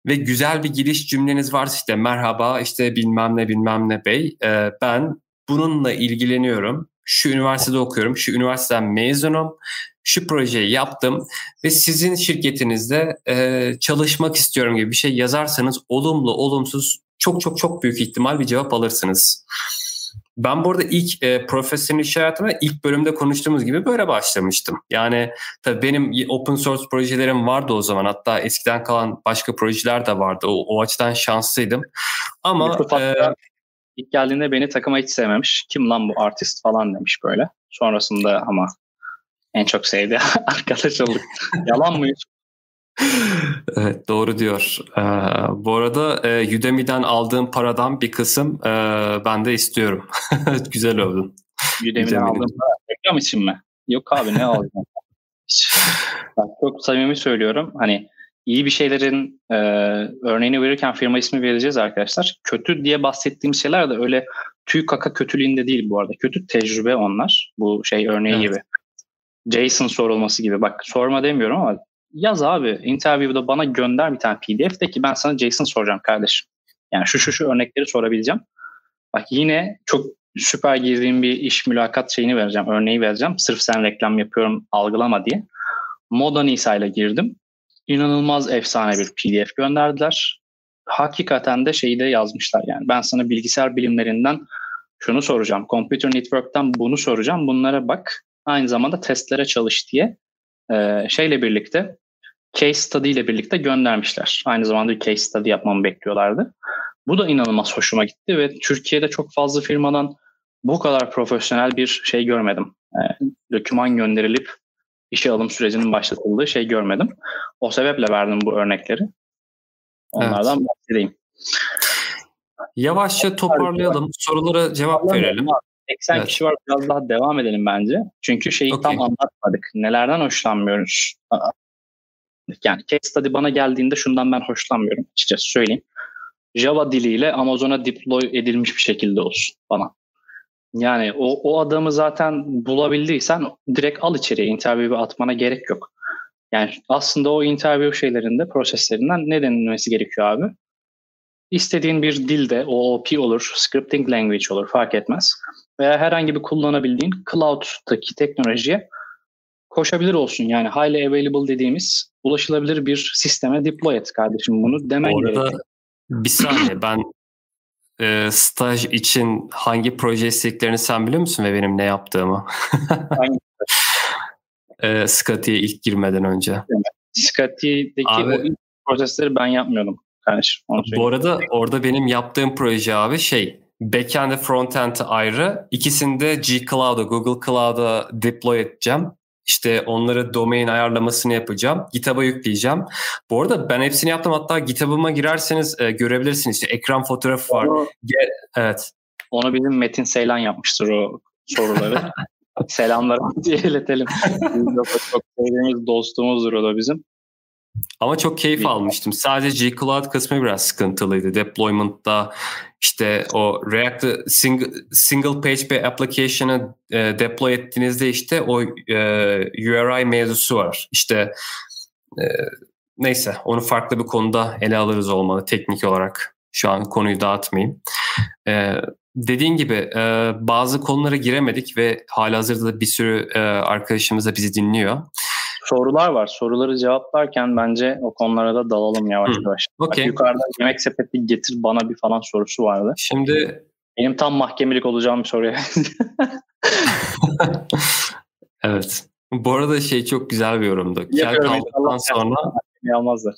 A: ve güzel bir giriş cümleniz varsa işte merhaba işte bilmem ne bilmem ne bey e, ben bununla ilgileniyorum. Şu üniversitede okuyorum, şu üniversiteden mezunum, şu projeyi yaptım ve sizin şirketinizde e, çalışmak istiyorum gibi bir şey yazarsanız olumlu, olumsuz çok çok çok büyük ihtimal bir cevap alırsınız. Ben burada ilk e, profesyonel iş hayatıma ilk bölümde konuştuğumuz gibi böyle başlamıştım. Yani tabii benim open source projelerim vardı o zaman. Hatta eskiden kalan başka projeler de vardı. O, o açıdan şanslıydım. Ama e,
B: ilk geldiğinde beni takıma hiç sevmemiş. Kim lan bu artist falan demiş böyle. Sonrasında ama en çok sevdiği arkadaş olduk. Yalan mıyız?
A: evet doğru diyor. Ee, bu arada e, Udemy'den aldığım paradan bir kısım e, ben de istiyorum. Güzel oldun.
B: Udemy'den aldığım para reklam için mi? Yok abi ne alacağım? Bak, çok samimi söylüyorum. Hani iyi bir şeylerin e, örneğini verirken firma ismi vereceğiz arkadaşlar. Kötü diye bahsettiğim şeyler de öyle tüy kaka kötülüğünde değil bu arada. Kötü tecrübe onlar. Bu şey örneği evet. gibi. Jason sorulması gibi. Bak sorma demiyorum ama yaz abi interview'da bana gönder bir tane pdf de ki ben sana JSON soracağım kardeşim. Yani şu şu şu örnekleri sorabileceğim. Bak yine çok süper girdiğim bir iş mülakat şeyini vereceğim, örneği vereceğim. Sırf sen reklam yapıyorum algılama diye. Moda Nisa ile girdim. İnanılmaz efsane bir pdf gönderdiler. Hakikaten de şeyi de yazmışlar yani. Ben sana bilgisayar bilimlerinden şunu soracağım. Computer Network'ten bunu soracağım. Bunlara bak. Aynı zamanda testlere çalış diye e, şeyle birlikte case study ile birlikte göndermişler. Aynı zamanda bir case study yapmamı bekliyorlardı. Bu da inanılmaz hoşuma gitti ve Türkiye'de çok fazla firmadan bu kadar profesyonel bir şey görmedim. E, doküman gönderilip işe alım sürecinin başlatıldığı şey görmedim. O sebeple verdim bu örnekleri. Onlardan evet. bahsedeyim.
A: Yavaşça toparlayalım. Sorulara cevap verelim.
B: 80 evet. kişi var biraz daha devam edelim bence. Çünkü şeyi okay. tam anlatmadık. Nelerden hoşlanmıyoruz? Yani case study bana geldiğinde şundan ben hoşlanmıyorum açıkçası söyleyeyim. Java diliyle Amazon'a deploy edilmiş bir şekilde olsun bana. Yani o, o adamı zaten bulabildiysen direkt al içeriye. Interview'e atmana gerek yok. Yani aslında o interview şeylerinde, proseslerinden ne denilmesi gerekiyor abi? İstediğin bir dilde, OOP olur, scripting language olur fark etmez. Veya herhangi bir kullanabildiğin cloud'daki teknolojiye koşabilir olsun. Yani highly available dediğimiz ulaşılabilir bir sisteme deploy et kardeşim bunu demen Orada gerekiyor.
A: Bir saniye ben e, staj için hangi proje isteklerini sen biliyor musun ve benim ne yaptığımı? Hangi e, Scotty'ye ilk girmeden önce.
B: Scotty'deki abi, o ilk prosesleri ben yapmıyordum kardeşim.
A: Bu arada orada benim yaptığım proje abi şey backend ve frontend ayrı. İkisini de G Cloud'a, Google Cloud'a deploy edeceğim. İşte onları domain ayarlamasını yapacağım. GitHub'a yükleyeceğim. Bu arada ben hepsini yaptım. Hatta GitHub'ıma girerseniz e, görebilirsiniz. İşte ekran fotoğrafı var. Onu, evet.
B: Onu bizim Metin Seylan yapmıştır o soruları. Selamlar diye iletelim. çok sevdiğimiz dostumuzdur o da bizim.
A: Ama çok keyif almıştım. Sadece G-Cloud kısmı biraz sıkıntılıydı. Deployment'da işte o React single, single page bir application'ı e, deploy ettiğinizde işte o e, URI mevzusu var. İşte e, neyse onu farklı bir konuda ele alırız olmalı teknik olarak. Şu an konuyu dağıtmayayım. E, dediğin gibi e, bazı konulara giremedik ve halihazırda bir sürü e, arkadaşımız da bizi dinliyor
B: sorular var. Soruları cevaplarken bence o konulara da dalalım yavaş yavaş. Okay. yukarıda yemek sepeti getir bana bir falan sorusu vardı.
A: Şimdi
B: benim tam mahkemelik olacağım bir soruya.
A: evet. Bu arada şey çok güzel bir yorumdu. Kel kaldıktan sonra
B: almazlar.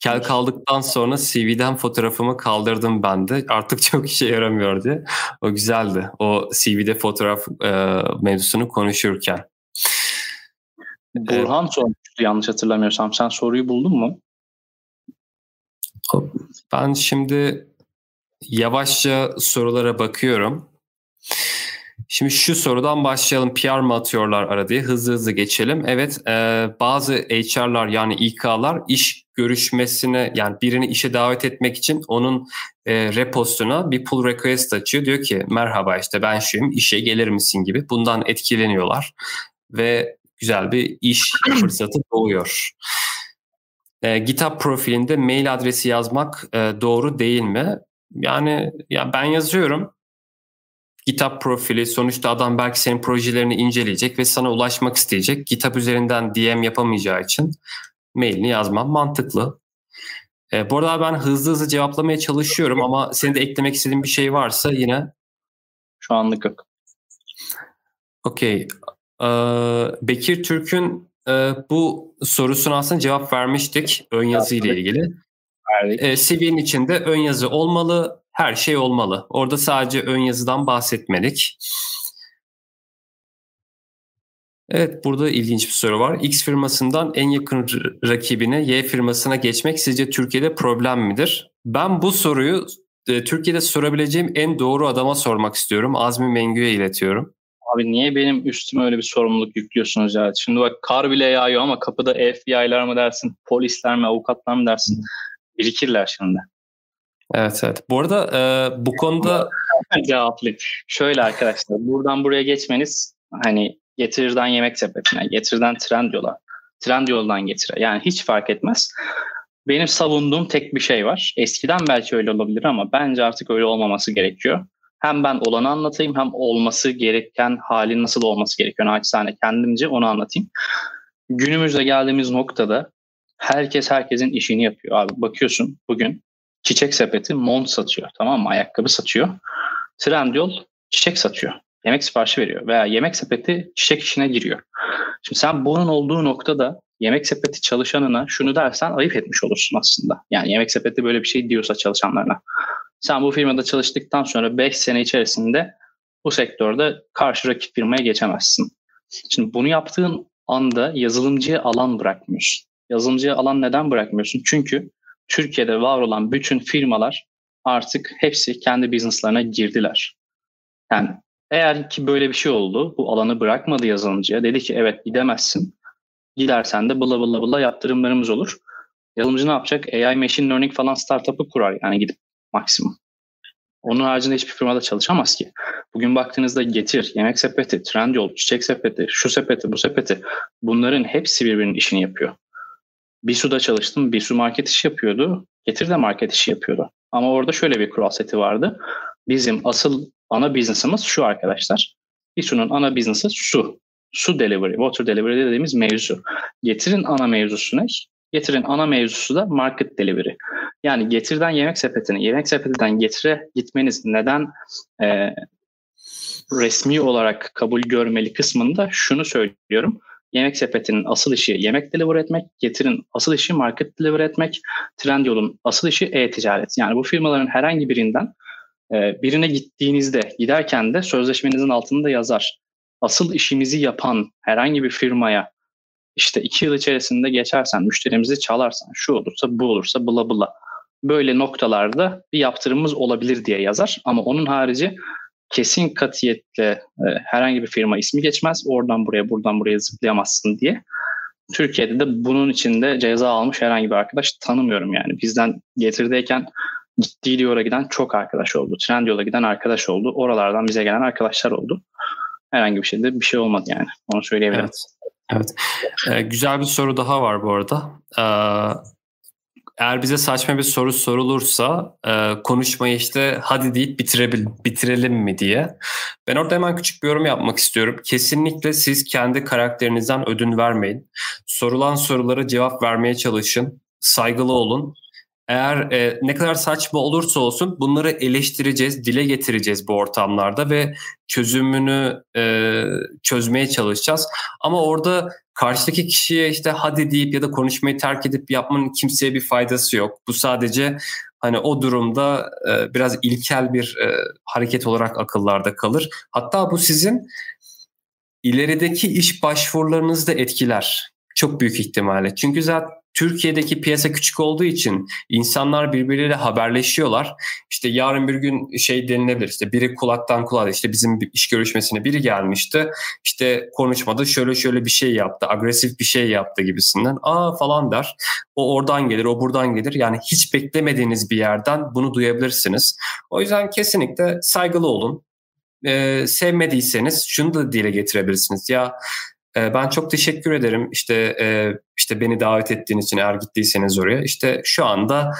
A: Kel kaldıktan sonra CV'den fotoğrafımı kaldırdım ben de. Artık çok işe yaramıyor diye. O güzeldi. O CV'de fotoğraf e, mevzusunu konuşurken.
B: Burhan sormuştu yanlış hatırlamıyorsam. Sen soruyu buldun mu?
A: Ben şimdi yavaşça sorulara bakıyorum. Şimdi şu sorudan başlayalım. PR mı atıyorlar ara diye hızlı hızlı geçelim. Evet e, bazı HR'lar yani İK'lar iş görüşmesine yani birini işe davet etmek için onun e, repostuna bir pull request açıyor. Diyor ki merhaba işte ben şuyum işe gelir misin gibi. Bundan etkileniyorlar. Ve güzel bir iş fırsatı doğuyor. E, GitHub profilinde mail adresi yazmak e, doğru değil mi? Yani ya ben yazıyorum. GitHub profili sonuçta adam belki senin projelerini inceleyecek ve sana ulaşmak isteyecek. GitHub üzerinden DM yapamayacağı için mailini yazmam mantıklı. E, bu arada ben hızlı hızlı cevaplamaya çalışıyorum ama senin de eklemek istediğin bir şey varsa yine.
B: Şu anlık yok.
A: Okey. Ee, Bekir Türk'ün e, bu sorusuna aslında cevap vermiştik ön yazı ile ilgili. E, CV'nin içinde ön yazı olmalı, her şey olmalı. Orada sadece ön yazıdan bahsetmedik. Evet burada ilginç bir soru var. X firmasından en yakın rakibine Y firmasına geçmek sizce Türkiye'de problem midir? Ben bu soruyu e, Türkiye'de sorabileceğim en doğru adama sormak istiyorum. Azmi Mengü'ye iletiyorum.
B: Abi niye benim üstüme öyle bir sorumluluk yüklüyorsunuz ya? Şimdi bak kar bile yağıyor ama kapıda FBI'lar mı dersin, polisler mi, avukatlar mı dersin? Birikirler şimdi.
A: Evet evet. Bu arada e, bu konuda
B: cevaplayayım. Şöyle arkadaşlar buradan buraya geçmeniz hani getirirden yemek sepetine, getirirden trend yola, trend yoldan getire. Yani hiç fark etmez. Benim savunduğum tek bir şey var. Eskiden belki öyle olabilir ama bence artık öyle olmaması gerekiyor hem ben olanı anlatayım hem olması gereken halin nasıl olması gerekiyor. Naçizane kendimce onu anlatayım. Günümüzde geldiğimiz noktada herkes herkesin işini yapıyor. Abi bakıyorsun bugün çiçek sepeti mont satıyor tamam mı? Ayakkabı satıyor. Trendyol çiçek satıyor. Yemek siparişi veriyor veya yemek sepeti çiçek işine giriyor. Şimdi sen bunun olduğu noktada yemek sepeti çalışanına şunu dersen ayıp etmiş olursun aslında. Yani yemek sepeti böyle bir şey diyorsa çalışanlarına. Sen bu firmada çalıştıktan sonra 5 sene içerisinde bu sektörde karşı rakip firmaya geçemezsin. Şimdi bunu yaptığın anda yazılımcıya alan bırakmıyorsun. Yazılımcıya alan neden bırakmıyorsun? Çünkü Türkiye'de var olan bütün firmalar artık hepsi kendi businesslarına girdiler. Yani eğer ki böyle bir şey oldu, bu alanı bırakmadı yazılımcıya. Dedi ki evet gidemezsin. Gidersen de bula bula bula yaptırımlarımız olur. Yazılımcı ne yapacak? AI Machine Learning falan startup'ı kurar yani gidip maksimum. Onun haricinde hiçbir firmada çalışamaz ki. Bugün baktığınızda Getir, Yemek Sepeti, Trendyol, Çiçek Sepeti, şu sepeti, bu sepeti bunların hepsi birbirinin işini yapıyor. Bir suda çalıştım. Bir su market işi yapıyordu. Getir de market işi yapıyordu. Ama orada şöyle bir kural seti vardı. Bizim asıl ana business'ımız şu arkadaşlar. Bir ana business'ı su. Su delivery, water delivery dediğimiz mevzu. Getir'in ana mevzusu ne? Getir'in ana mevzusu da market delivery. Yani Getir'den yemek sepetini, yemek sepetinden Getir'e gitmeniz neden e, resmi olarak kabul görmeli kısmında şunu söylüyorum. Yemek sepetinin asıl işi yemek deliver etmek, Getir'in asıl işi market deliver etmek, Trendyol'un asıl işi e-ticaret. Yani bu firmaların herhangi birinden e, birine gittiğinizde, giderken de sözleşmenizin altında yazar. asıl işimizi yapan herhangi bir firmaya işte iki yıl içerisinde geçersen, müşterimizi çalarsan, şu olursa bu olursa bula bula. Böyle noktalarda bir yaptırımımız olabilir diye yazar. Ama onun harici kesin katiyetle e, herhangi bir firma ismi geçmez. Oradan buraya buradan buraya zıplayamazsın diye. Türkiye'de de bunun içinde ceza almış herhangi bir arkadaş tanımıyorum yani. Bizden getirdiyken gittiği yora giden çok arkadaş oldu. Trend yola giden arkadaş oldu. Oralardan bize gelen arkadaşlar oldu. Herhangi bir şeyde bir şey olmadı yani. Onu söyleyebilirim.
A: Evet. Evet. Ee, güzel bir soru daha var bu arada. Ee, eğer bize saçma bir soru sorulursa e, konuşmayı işte hadi deyip bitirebil, bitirelim mi diye. Ben orada hemen küçük bir yorum yapmak istiyorum. Kesinlikle siz kendi karakterinizden ödün vermeyin. Sorulan sorulara cevap vermeye çalışın. Saygılı olun eğer e, ne kadar saçma olursa olsun bunları eleştireceğiz, dile getireceğiz bu ortamlarda ve çözümünü e, çözmeye çalışacağız. Ama orada karşıdaki kişiye işte hadi deyip ya da konuşmayı terk edip yapmanın kimseye bir faydası yok. Bu sadece hani o durumda e, biraz ilkel bir e, hareket olarak akıllarda kalır. Hatta bu sizin ilerideki iş başvurularınızı da etkiler. Çok büyük ihtimalle. Çünkü zaten Türkiye'deki piyasa küçük olduğu için insanlar birbirleriyle haberleşiyorlar. İşte yarın bir gün şey denilebilir işte biri kulaktan kulağa işte bizim iş görüşmesine biri gelmişti. İşte konuşmada şöyle şöyle bir şey yaptı, agresif bir şey yaptı gibisinden. Aa falan der. O oradan gelir, o buradan gelir. Yani hiç beklemediğiniz bir yerden bunu duyabilirsiniz. O yüzden kesinlikle saygılı olun. Ee, sevmediyseniz şunu da dile getirebilirsiniz. Ya ben çok teşekkür ederim. İşte e, işte beni davet ettiğiniz için eğer gittiyseniz oraya. İşte şu anda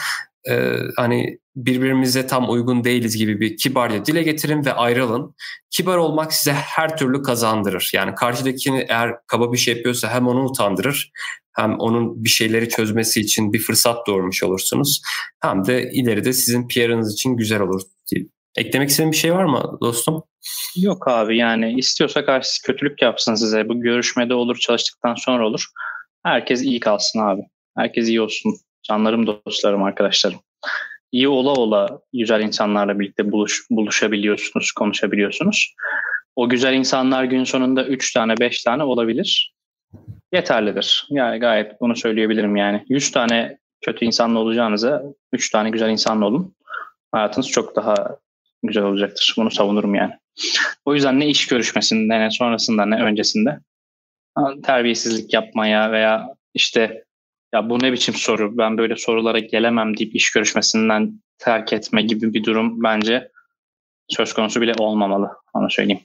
A: e, hani birbirimize tam uygun değiliz gibi bir kibarca dile getirin ve ayrılın. Kibar olmak size her türlü kazandırır. Yani karşıdakini eğer kaba bir şey yapıyorsa hem onu utandırır hem onun bir şeyleri çözmesi için bir fırsat doğurmuş olursunuz. Hem de ileride sizin PR'ınız için güzel olur. Eklemek istediğin bir şey var mı dostum?
B: Yok abi yani istiyorsa karşı kötülük yapsın size. Bu görüşmede olur çalıştıktan sonra olur. Herkes iyi kalsın abi. Herkes iyi olsun. Canlarım, dostlarım, arkadaşlarım. İyi ola ola güzel insanlarla birlikte buluş, buluşabiliyorsunuz, konuşabiliyorsunuz. O güzel insanlar gün sonunda 3 tane 5 tane olabilir. Yeterlidir. Yani gayet bunu söyleyebilirim yani. 100 tane kötü insanla olacağınıza 3 tane güzel insanla olun. Hayatınız çok daha güzel olacaktır. Bunu savunurum yani. O yüzden ne iş görüşmesinde ne sonrasında ne öncesinde terbiyesizlik yapmaya veya işte ya bu ne biçim soru ben böyle sorulara gelemem deyip iş görüşmesinden terk etme gibi bir durum bence söz konusu bile olmamalı. Onu söyleyeyim.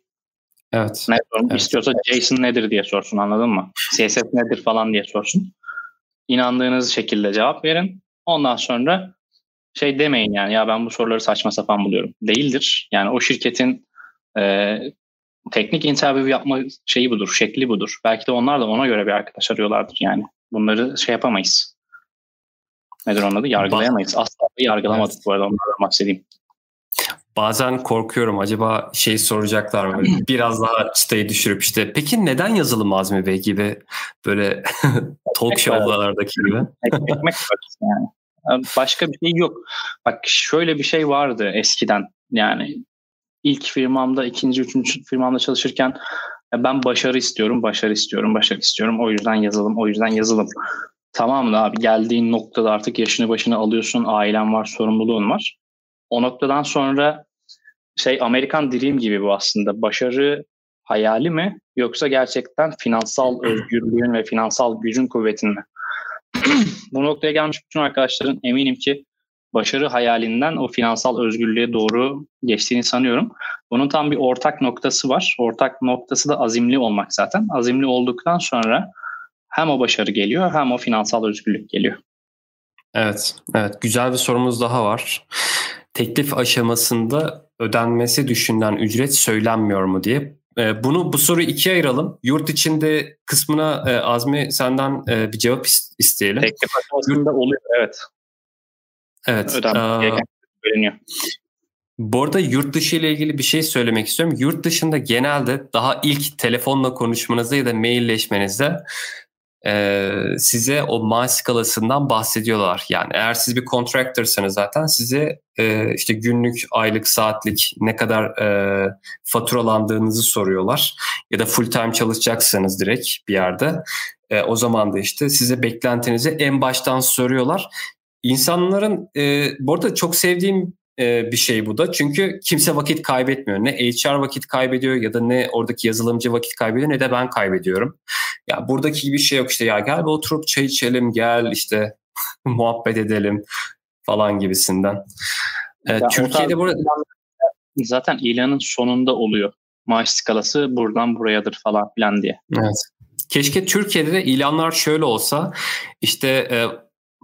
A: Evet.
B: Ne evet. istiyorsa Jason nedir diye sorsun anladın mı? CSS nedir falan diye sorsun. İnandığınız şekilde cevap verin. Ondan sonra şey demeyin yani ya ben bu soruları saçma sapan buluyorum. Değildir. Yani o şirketin e, teknik interview yapma şeyi budur, şekli budur. Belki de onlar da ona göre bir arkadaş arıyorlardır yani. Bunları şey yapamayız. Nedir onun adı? Yargılayamayız. Asla yargılamadık evet. bu arada onlardan bahsedeyim.
A: Bazen korkuyorum acaba şey soracaklar mı? Biraz daha çıtayı düşürüp işte peki neden yazılım Azmi Bey gibi böyle talk show'lardaki gibi?
B: Ekmek yani. Başka bir şey yok. Bak şöyle bir şey vardı eskiden. Yani ilk firmamda, ikinci, üçüncü firmamda çalışırken ben başarı istiyorum, başarı istiyorum, başarı istiyorum. O yüzden yazılım, o yüzden yazılım. Tamam da abi geldiğin noktada artık yaşını başına alıyorsun, ailen var, sorumluluğun var. O noktadan sonra şey Amerikan Dream gibi bu aslında. Başarı hayali mi yoksa gerçekten finansal özgürlüğün ve finansal gücün kuvvetin mi? bu noktaya gelmiş bütün arkadaşların eminim ki başarı hayalinden o finansal özgürlüğe doğru geçtiğini sanıyorum. Bunun tam bir ortak noktası var. Ortak noktası da azimli olmak zaten. Azimli olduktan sonra hem o başarı geliyor hem o finansal özgürlük geliyor.
A: Evet, evet. Güzel bir sorumuz daha var. Teklif aşamasında ödenmesi düşünülen ücret söylenmiyor mu diye. Ee, bunu bu soruyu ikiye ayıralım. Yurt içinde kısmına e, Azmi senden e, bir cevap isteyelim.
B: Teklif aşamasında oluyor evet.
A: Evet. Ödenmesi Bu arada yurt dışı ile ilgili bir şey söylemek istiyorum. Yurt dışında genelde daha ilk telefonla konuşmanızda ya da mailleşmenizde e, size o maaş skalasından bahsediyorlar. Yani eğer siz bir contractor'sanız zaten size e, işte günlük, aylık, saatlik ne kadar e, faturalandığınızı soruyorlar. Ya da full time çalışacaksanız direkt bir yerde. E, o zaman da işte size beklentinizi en baştan soruyorlar. İnsanların e, bu arada çok sevdiğim bir şey bu da. Çünkü kimse vakit kaybetmiyor. Ne HR vakit kaybediyor ya da ne oradaki yazılımcı vakit kaybediyor ne de ben kaybediyorum. Ya buradaki gibi bir şey yok işte ya gel bir oturup çay içelim gel işte muhabbet edelim falan gibisinden.
B: Ee, Türkiye'de burada zaten ilanın sonunda oluyor. Maaş skalası buradan burayadır falan filan diye.
A: Evet. Keşke Türkiye'de de ilanlar şöyle olsa işte e,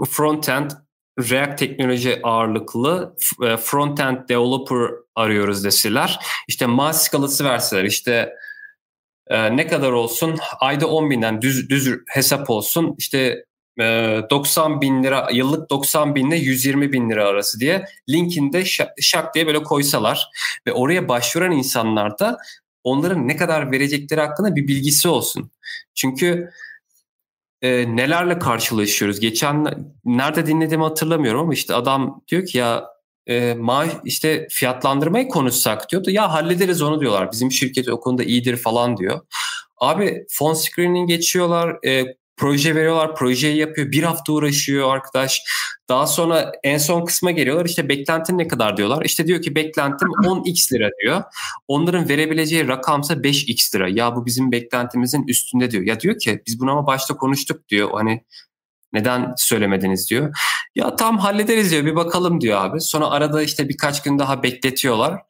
A: front-end React teknoloji ağırlıklı e, front-end developer arıyoruz deseler. İşte maaş skalası verseler işte e, ne kadar olsun ayda 10 binden düz, düz hesap olsun işte e, 90 bin lira yıllık 90 bin ile 120 bin lira arası diye linkinde şak, şak diye böyle koysalar ve oraya başvuran insanlar da onların ne kadar verecekleri hakkında bir bilgisi olsun. Çünkü e, nelerle karşılaşıyoruz. Geçen nerede dinlediğimi hatırlamıyorum ama işte adam diyor ki ya e, maaş işte fiyatlandırmayı konuşsak diyor da ya hallederiz onu diyorlar. Bizim şirket o konuda iyidir falan diyor. Abi fon screening geçiyorlar. E, proje veriyorlar, projeyi yapıyor. Bir hafta uğraşıyor arkadaş. Daha sonra en son kısma geliyorlar. İşte beklentin ne kadar diyorlar. İşte diyor ki beklentim 10x lira diyor. Onların verebileceği rakamsa 5x lira. Ya bu bizim beklentimizin üstünde diyor. Ya diyor ki biz bunu ama başta konuştuk diyor. Hani neden söylemediniz diyor. Ya tam hallederiz diyor bir bakalım diyor abi. Sonra arada işte birkaç gün daha bekletiyorlar.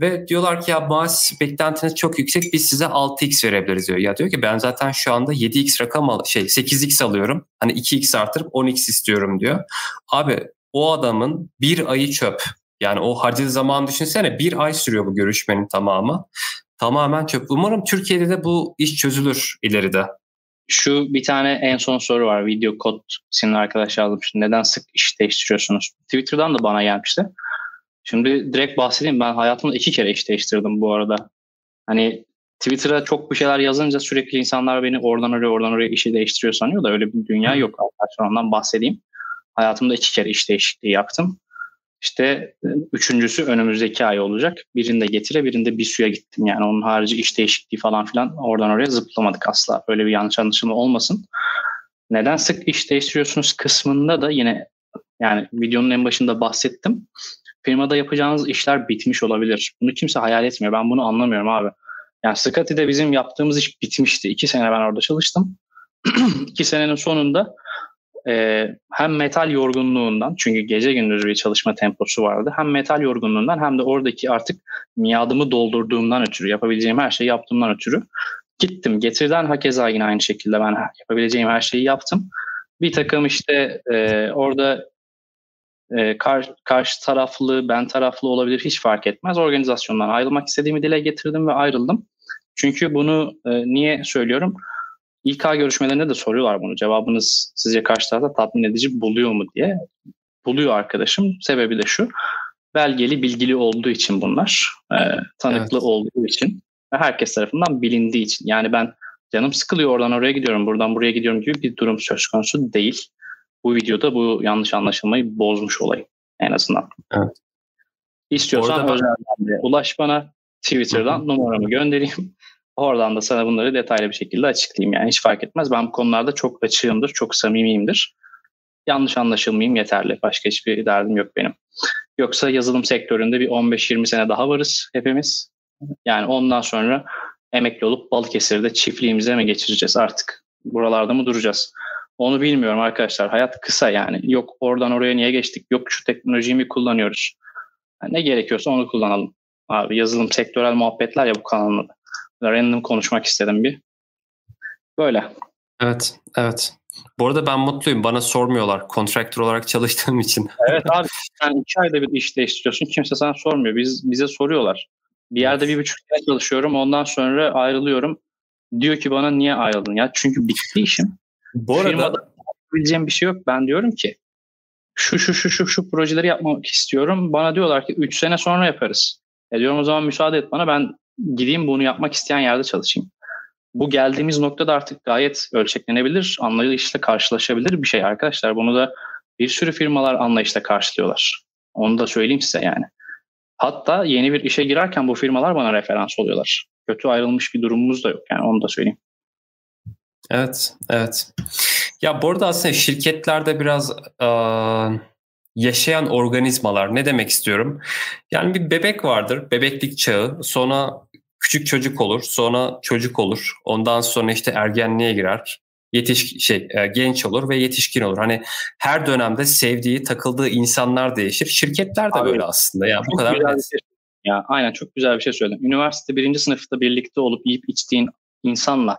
A: Ve diyorlar ki ya maaş beklentiniz çok yüksek biz size 6x verebiliriz diyor. Ya diyor ki ben zaten şu anda 7x rakam al şey 8x alıyorum. Hani 2x artırıp 10x istiyorum diyor. Abi o adamın bir ayı çöp. Yani o harcadığı zaman düşünsene bir ay sürüyor bu görüşmenin tamamı. Tamamen çöp. Umarım Türkiye'de de bu iş çözülür ileride.
B: Şu bir tane en son soru var. Video kod senin arkadaş yazmıştı. Neden sık iş değiştiriyorsunuz? Twitter'dan da bana gelmişti. Şimdi direkt bahsedeyim. Ben hayatımda iki kere iş değiştirdim bu arada. Hani Twitter'a çok bir şeyler yazınca sürekli insanlar beni oradan oraya oradan oraya işi değiştiriyor sanıyor da öyle bir dünya yok. Arkadaşlar ondan bahsedeyim. Hayatımda iki kere iş değişikliği yaptım. İşte e, üçüncüsü önümüzdeki ay olacak. Birinde getire birinde bir suya gittim. Yani onun harici iş değişikliği falan filan oradan oraya zıplamadık asla. Öyle bir yanlış anlaşılma olmasın. Neden sık iş değiştiriyorsunuz kısmında da yine yani videonun en başında bahsettim firmada yapacağınız işler bitmiş olabilir. Bunu kimse hayal etmiyor. Ben bunu anlamıyorum abi. Yani Scotty'de bizim yaptığımız iş bitmişti. İki sene ben orada çalıştım. İki senenin sonunda e, hem metal yorgunluğundan çünkü gece gündüz bir çalışma temposu vardı. Hem metal yorgunluğundan hem de oradaki artık miadımı doldurduğumdan ötürü yapabileceğim her şeyi yaptığımdan ötürü gittim. Getirden hakeza yine aynı şekilde ben yapabileceğim her şeyi yaptım. Bir takım işte e, orada e, kar, karşı taraflı, ben taraflı olabilir hiç fark etmez. Organizasyondan ayrılmak istediğimi dile getirdim ve ayrıldım. Çünkü bunu e, niye söylüyorum? İlk görüşmelerinde de soruyorlar bunu. Cevabınız sizce karşı tarafta tatmin edici buluyor mu diye. Buluyor arkadaşım. Sebebi de şu. Belgeli, bilgili olduğu için bunlar. E, tanıklı evet. olduğu için ve herkes tarafından bilindiği için. Yani ben canım sıkılıyor oradan oraya gidiyorum, buradan buraya gidiyorum gibi bir durum söz konusu değil bu videoda bu yanlış anlaşılmayı bozmuş olayım en azından. Evet. İstiyorsan özelden ulaş bana Twitter'dan numaramı göndereyim. Oradan da sana bunları detaylı bir şekilde açıklayayım. Yani hiç fark etmez. Ben bu konularda çok açığımdır, çok samimiyimdir. Yanlış anlaşılmayayım yeterli. Başka hiçbir derdim yok benim. Yoksa yazılım sektöründe bir 15-20 sene daha varız hepimiz. Yani ondan sonra emekli olup Balıkesir'de çiftliğimize mi geçireceğiz artık? Buralarda mı duracağız? Onu bilmiyorum arkadaşlar. Hayat kısa yani. Yok oradan oraya niye geçtik? Yok şu teknolojiyi mi kullanıyoruz? Yani ne gerekiyorsa onu kullanalım. Abi yazılım sektörel muhabbetler ya bu kanalda. Random konuşmak istedim bir. Böyle.
A: Evet, evet. Bu arada ben mutluyum. Bana sormuyorlar kontraktör olarak çalıştığım için.
B: evet abi sen iki ayda bir iş değiştiriyorsun. Kimse sana sormuyor. Biz Bize soruyorlar. Bir yerde bir buçuk ay çalışıyorum. Ondan sonra ayrılıyorum. Diyor ki bana niye ayrıldın? Ya çünkü bitti işim. Bu arada Firmada yapabileceğim bir şey yok. Ben diyorum ki şu şu şu şu şu projeleri yapmak istiyorum. Bana diyorlar ki 3 sene sonra yaparız. E diyorum o zaman müsaade et bana ben gideyim bunu yapmak isteyen yerde çalışayım. bu geldiğimiz noktada artık gayet ölçeklenebilir, anlayışla karşılaşabilir bir şey arkadaşlar. Bunu da bir sürü firmalar anlayışla karşılıyorlar. Onu da söyleyeyim size yani. Hatta yeni bir işe girerken bu firmalar bana referans oluyorlar. Kötü ayrılmış bir durumumuz da yok yani onu da söyleyeyim.
A: Evet, evet. Ya bu arada aslında şirketlerde biraz e, yaşayan organizmalar ne demek istiyorum? Yani bir bebek vardır, bebeklik çağı. Sonra küçük çocuk olur, sonra çocuk olur. Ondan sonra işte ergenliğe girer. Yetiş şey e, genç olur ve yetişkin olur. Hani her dönemde sevdiği, takıldığı insanlar değişir. Şirketler de Abi, böyle aslında. Ya bu kadar net.
B: Şey. Ya aynen çok güzel bir şey söyledin. Üniversite birinci sınıfta birlikte olup yiyip içtiğin insanla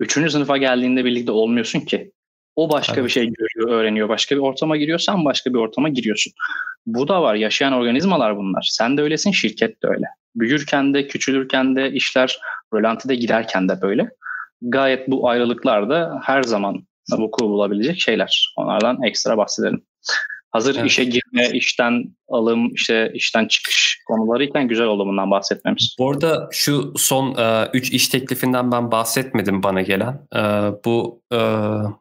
B: üçüncü sınıfa geldiğinde birlikte olmuyorsun ki. O başka Tabii. bir şey görüyor, öğreniyor. Başka bir ortama giriyor, sen başka bir ortama giriyorsun. Bu da var. Yaşayan organizmalar bunlar. Sen de öylesin, şirket de öyle. Büyürken de, küçülürken de, işler rölantide giderken de böyle. Gayet bu ayrılıklar da her zaman vuku bulabilecek şeyler. Onlardan ekstra bahsedelim. Hazır evet. işe girme, işten alım, işte işten çıkış konularıyken güzel olumundan bahsetmemiz.
A: Bu arada şu son 3 e, iş teklifinden ben bahsetmedim bana gelen. E, bu e,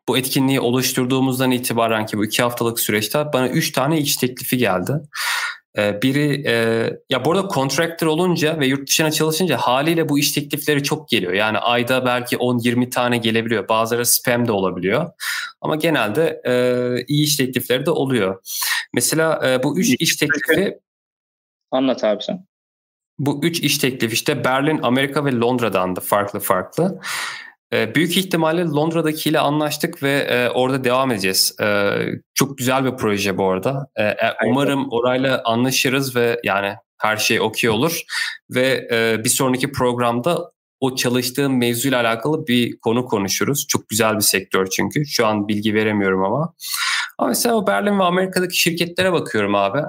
A: bu etkinliği oluşturduğumuzdan itibaren ki bu 2 haftalık süreçte bana 3 tane iş teklifi geldi. Ee, biri e, ya burada contractor olunca ve yurt dışına çalışınca haliyle bu iş teklifleri çok geliyor. Yani ayda belki 10-20 tane gelebiliyor. Bazıları spam de olabiliyor. Ama genelde e, iyi iş teklifleri de oluyor. Mesela e, bu üç iş teklifi
B: Anlat abi sen.
A: Bu üç iş teklifi işte Berlin, Amerika ve Londra'dan da farklı farklı. Ee, büyük ihtimalle Londra'dakiyle anlaştık ve e, orada devam edeceğiz. E, çok güzel bir proje bu arada. E, e, umarım orayla anlaşırız ve yani her şey okey olur. Ve e, bir sonraki programda o çalıştığım mevzuyla alakalı bir konu konuşuruz. Çok güzel bir sektör çünkü. Şu an bilgi veremiyorum ama. Ama mesela o Berlin ve Amerika'daki şirketlere bakıyorum abi.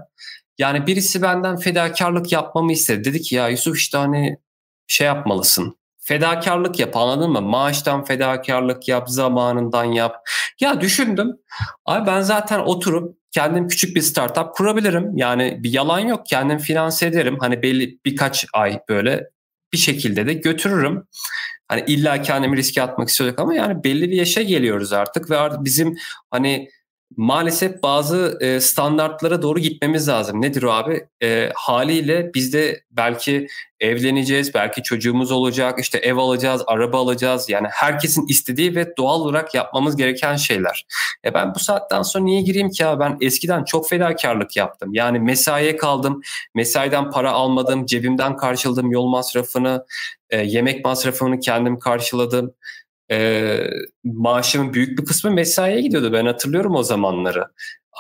A: Yani birisi benden fedakarlık yapmamı istedi. Dedi ki ya Yusuf işte hani şey yapmalısın fedakarlık yap anladın mı? Maaştan fedakarlık yap, zamanından yap. Ya düşündüm. Abi ben zaten oturup kendim küçük bir startup kurabilirim. Yani bir yalan yok. Kendim finanse ederim. Hani belli birkaç ay böyle bir şekilde de götürürüm. Hani illa kendimi riske atmak istiyorduk ama yani belli bir yaşa geliyoruz artık ve artık bizim hani maalesef bazı e, standartlara doğru gitmemiz lazım. Nedir o abi? E, haliyle biz de belki evleneceğiz, belki çocuğumuz olacak, işte ev alacağız, araba alacağız. Yani herkesin istediği ve doğal olarak yapmamız gereken şeyler. E ben bu saatten sonra niye gireyim ki ya? Ben eskiden çok fedakarlık yaptım. Yani mesaiye kaldım, mesaiden para almadım, cebimden karşıladım yol masrafını, e, yemek masrafını kendim karşıladım e, maaşımın büyük bir kısmı mesaiye gidiyordu. Ben hatırlıyorum o zamanları.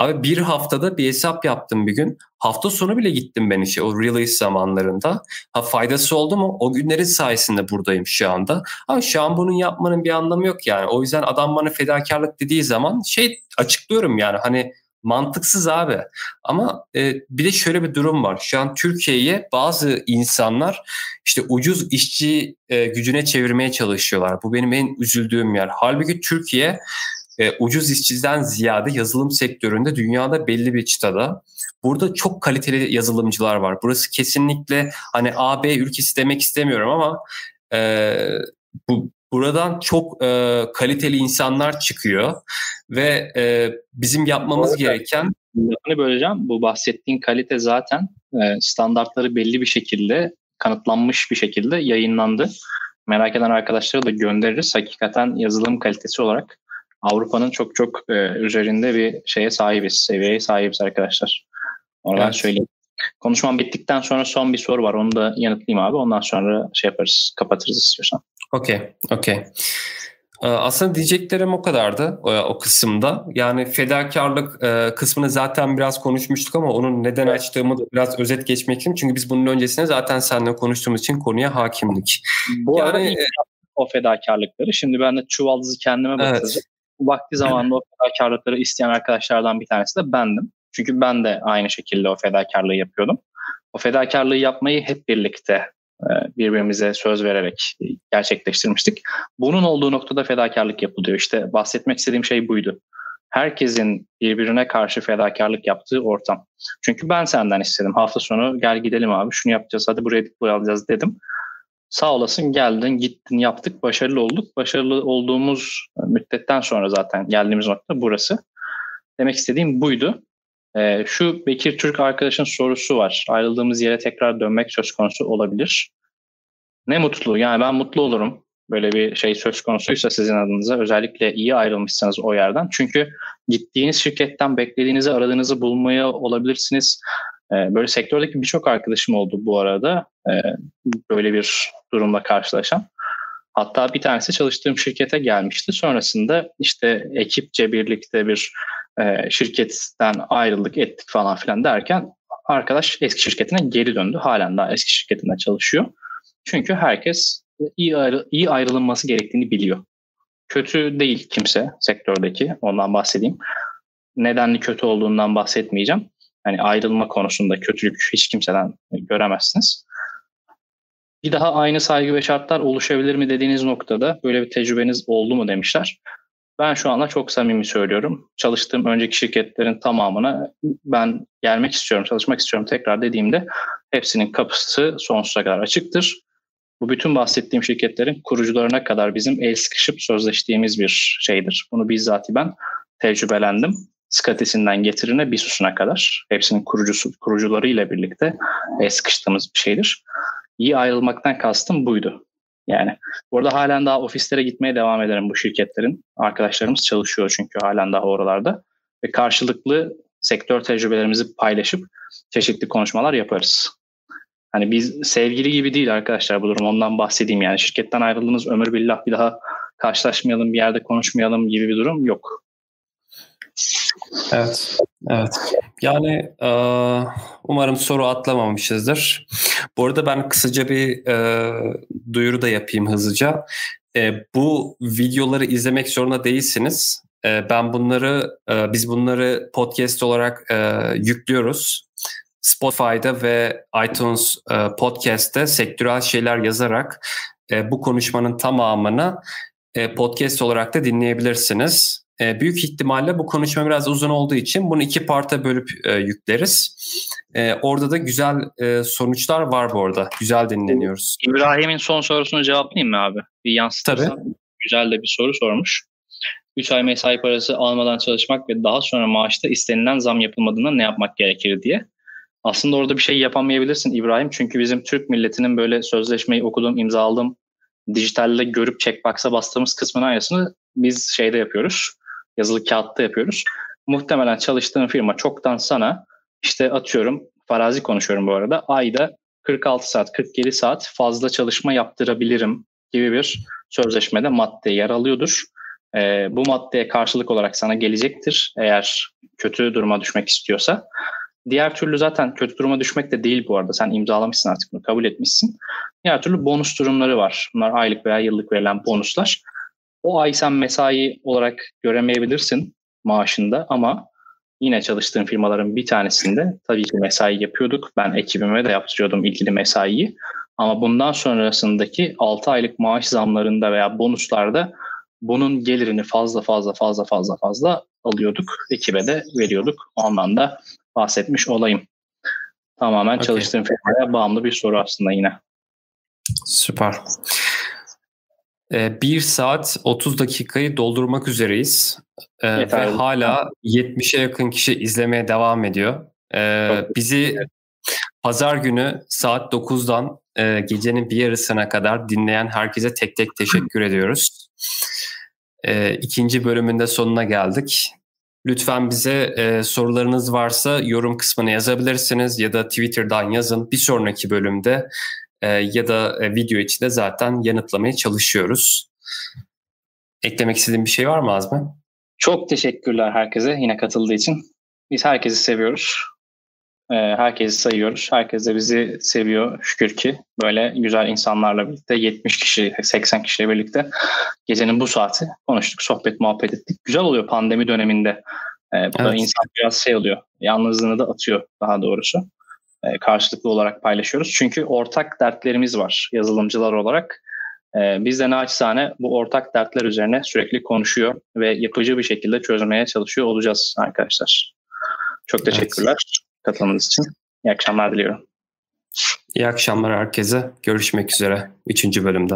A: Abi bir haftada bir hesap yaptım bir gün. Hafta sonu bile gittim ben işe o release zamanlarında. Ha faydası oldu mu? O günlerin sayesinde buradayım şu anda. Ha şu an bunun yapmanın bir anlamı yok yani. O yüzden adam bana fedakarlık dediği zaman şey açıklıyorum yani hani mantıksız abi. Ama e, bir de şöyle bir durum var. Şu an Türkiye'ye bazı insanlar işte ucuz işçi e, gücüne çevirmeye çalışıyorlar. Bu benim en üzüldüğüm yer. Halbuki Türkiye e, ucuz işçiden ziyade yazılım sektöründe dünyada belli bir çıtada. Burada çok kaliteli yazılımcılar var. Burası kesinlikle hani AB ülkesi demek istemiyorum ama e, bu buradan çok e, kaliteli insanlar çıkıyor ve e, bizim yapmamız gereken
B: lafını böleceğim. Bu bahsettiğin kalite zaten e, standartları belli bir şekilde kanıtlanmış bir şekilde yayınlandı. Merak eden arkadaşlara da göndeririz. Hakikaten yazılım kalitesi olarak Avrupa'nın çok çok e, üzerinde bir şeye sahibiz, seviyeye sahibiz arkadaşlar. Onu evet. söyleyeyim. Konuşmam bittikten sonra son bir soru var. Onu da yanıtlayayım abi. Ondan sonra şey yaparız, kapatırız istiyorsan.
A: Okey, okey. Ee, aslında diyeceklerim o kadardı o, kısımda. Yani fedakarlık e, kısmını zaten biraz konuşmuştuk ama onun neden açtığımı da biraz özet geçmek için. Çünkü biz bunun öncesinde zaten seninle konuştuğumuz için konuya hakimdik.
B: Bu yani, arada o fedakarlıkları. Şimdi ben de çuvaldızı kendime batıracağım. Evet. Vakti zamanında o fedakarlıkları isteyen arkadaşlardan bir tanesi de bendim. Çünkü ben de aynı şekilde o fedakarlığı yapıyordum. O fedakarlığı yapmayı hep birlikte e, birbirimize söz vererek gerçekleştirmiştik. Bunun olduğu noktada fedakarlık yapılıyor. İşte bahsetmek istediğim şey buydu. Herkesin birbirine karşı fedakarlık yaptığı ortam. Çünkü ben senden istedim. Hafta sonu gel gidelim abi şunu yapacağız hadi buraya dik alacağız dedim. Sağ olasın geldin, gittin, yaptık, başarılı olduk. Başarılı olduğumuz müddetten sonra zaten geldiğimiz nokta burası. Demek istediğim buydu. Ee, şu Bekir Türk arkadaşın sorusu var. Ayrıldığımız yere tekrar dönmek söz konusu olabilir. Ne mutlu. Yani ben mutlu olurum. Böyle bir şey söz konusuysa sizin adınıza özellikle iyi ayrılmışsanız o yerden. Çünkü gittiğiniz şirketten beklediğinizi, aradığınızı bulmaya olabilirsiniz. Ee, böyle sektördeki birçok arkadaşım oldu bu arada. Ee, böyle bir durumla karşılaşan. Hatta bir tanesi çalıştığım şirkete gelmişti. Sonrasında işte ekipçe birlikte bir e, şirketten ayrıldık ettik falan filan derken arkadaş eski şirketine geri döndü. Halen daha eski şirketinde çalışıyor. Çünkü herkes iyi, ayrı, iyi ayrılınması gerektiğini biliyor. Kötü değil kimse sektördeki ondan bahsedeyim. Nedenli kötü olduğundan bahsetmeyeceğim. Hani ayrılma konusunda kötülük hiç kimseden göremezsiniz. Bir daha aynı saygı ve şartlar oluşabilir mi dediğiniz noktada böyle bir tecrübeniz oldu mu demişler. Ben şu anda çok samimi söylüyorum. Çalıştığım önceki şirketlerin tamamına ben gelmek istiyorum, çalışmak istiyorum tekrar dediğimde hepsinin kapısı sonsuza kadar açıktır. Bu bütün bahsettiğim şirketlerin kurucularına kadar bizim el sıkışıp sözleştiğimiz bir şeydir. Bunu bizzat ben tecrübelendim. Skatisinden getirine bir susuna kadar. Hepsinin kurucusu, kurucuları ile birlikte el sıkıştığımız bir şeydir. İyi ayrılmaktan kastım buydu. Yani burada halen daha ofislere gitmeye devam ederim bu şirketlerin. Arkadaşlarımız çalışıyor çünkü halen daha oralarda. Ve karşılıklı sektör tecrübelerimizi paylaşıp çeşitli konuşmalar yaparız. Hani biz sevgili gibi değil arkadaşlar bu durum ondan bahsedeyim yani şirketten ayrıldınız ömür billah bir daha karşılaşmayalım bir yerde konuşmayalım gibi bir durum yok.
A: Evet, evet. Yani e, umarım soru atlamamışızdır. Bu arada ben kısaca bir e, duyuru da yapayım hızlıca. E, bu videoları izlemek zorunda değilsiniz. Ben bunları, biz bunları podcast olarak yüklüyoruz. Spotify'da ve iTunes Podcast'te sektörel şeyler yazarak bu konuşmanın tamamını podcast olarak da dinleyebilirsiniz. E, büyük ihtimalle bu konuşma biraz uzun olduğu için bunu iki parta bölüp e, yükleriz. E, orada da güzel e, sonuçlar var bu arada. Güzel dinleniyoruz.
B: İbrahim'in son sorusunu cevaplayayım mı abi? Bir yansıtırsan. Tabii. Güzel de bir soru sormuş. 3 ay mesai parası almadan çalışmak ve daha sonra maaşta istenilen zam yapılmadığında ne yapmak gerekir diye. Aslında orada bir şey yapamayabilirsin İbrahim. Çünkü bizim Türk milletinin böyle sözleşmeyi okudum, imzaladım, dijitalde görüp checkbox'a bastığımız kısmının aynısını biz şeyde yapıyoruz yazılı kağıtta yapıyoruz. Muhtemelen çalıştığın firma çoktan sana işte atıyorum farazi konuşuyorum bu arada ayda 46 saat 47 saat fazla çalışma yaptırabilirim gibi bir sözleşmede madde yer alıyordur. E, bu maddeye karşılık olarak sana gelecektir eğer kötü duruma düşmek istiyorsa. Diğer türlü zaten kötü duruma düşmek de değil bu arada. Sen imzalamışsın artık bunu kabul etmişsin. Diğer türlü bonus durumları var. Bunlar aylık veya yıllık verilen bonuslar. O ay sen mesai olarak göremeyebilirsin maaşında ama yine çalıştığım firmaların bir tanesinde tabii ki mesai yapıyorduk. Ben ekibime de yaptırıyordum ilgili mesaiyi. Ama bundan sonrasındaki 6 aylık maaş zamlarında veya bonuslarda bunun gelirini fazla fazla fazla fazla fazla alıyorduk. Ekibe de veriyorduk. Ondan da bahsetmiş olayım. Tamamen okay. çalıştığım firmaya bağımlı bir soru aslında yine.
A: Süper. 1 ee, saat 30 dakikayı doldurmak üzereyiz. Ee, ve hala 70'e yakın kişi izlemeye devam ediyor. Ee, bizi pazar günü saat 9'dan e, gecenin bir yarısına kadar dinleyen herkese tek tek teşekkür ediyoruz. İkinci bölümünde sonuna geldik. Lütfen bize e, sorularınız varsa yorum kısmına yazabilirsiniz ya da Twitter'dan yazın. Bir sonraki bölümde e, ya da e, video içinde zaten yanıtlamaya çalışıyoruz. Eklemek istediğin bir şey var mı Azmi?
B: Çok teşekkürler herkese yine katıldığı için. Biz herkesi seviyoruz. E, herkesi sayıyoruz. Herkes de bizi seviyor şükür ki. Böyle güzel insanlarla birlikte 70 kişi, 80 kişiyle birlikte gecenin bu saati konuştuk, sohbet, muhabbet ettik. Güzel oluyor pandemi döneminde. E, bu evet. da insan biraz şey oluyor. Yalnızlığını da atıyor daha doğrusu. E, karşılıklı olarak paylaşıyoruz. Çünkü ortak dertlerimiz var yazılımcılar olarak. E, biz de naçizane bu ortak dertler üzerine sürekli konuşuyor ve yapıcı bir şekilde çözmeye çalışıyor olacağız arkadaşlar. Çok teşekkürler evet. katılımınız için. İyi akşamlar diliyorum.
A: İyi akşamlar herkese. Görüşmek üzere 3. bölümde.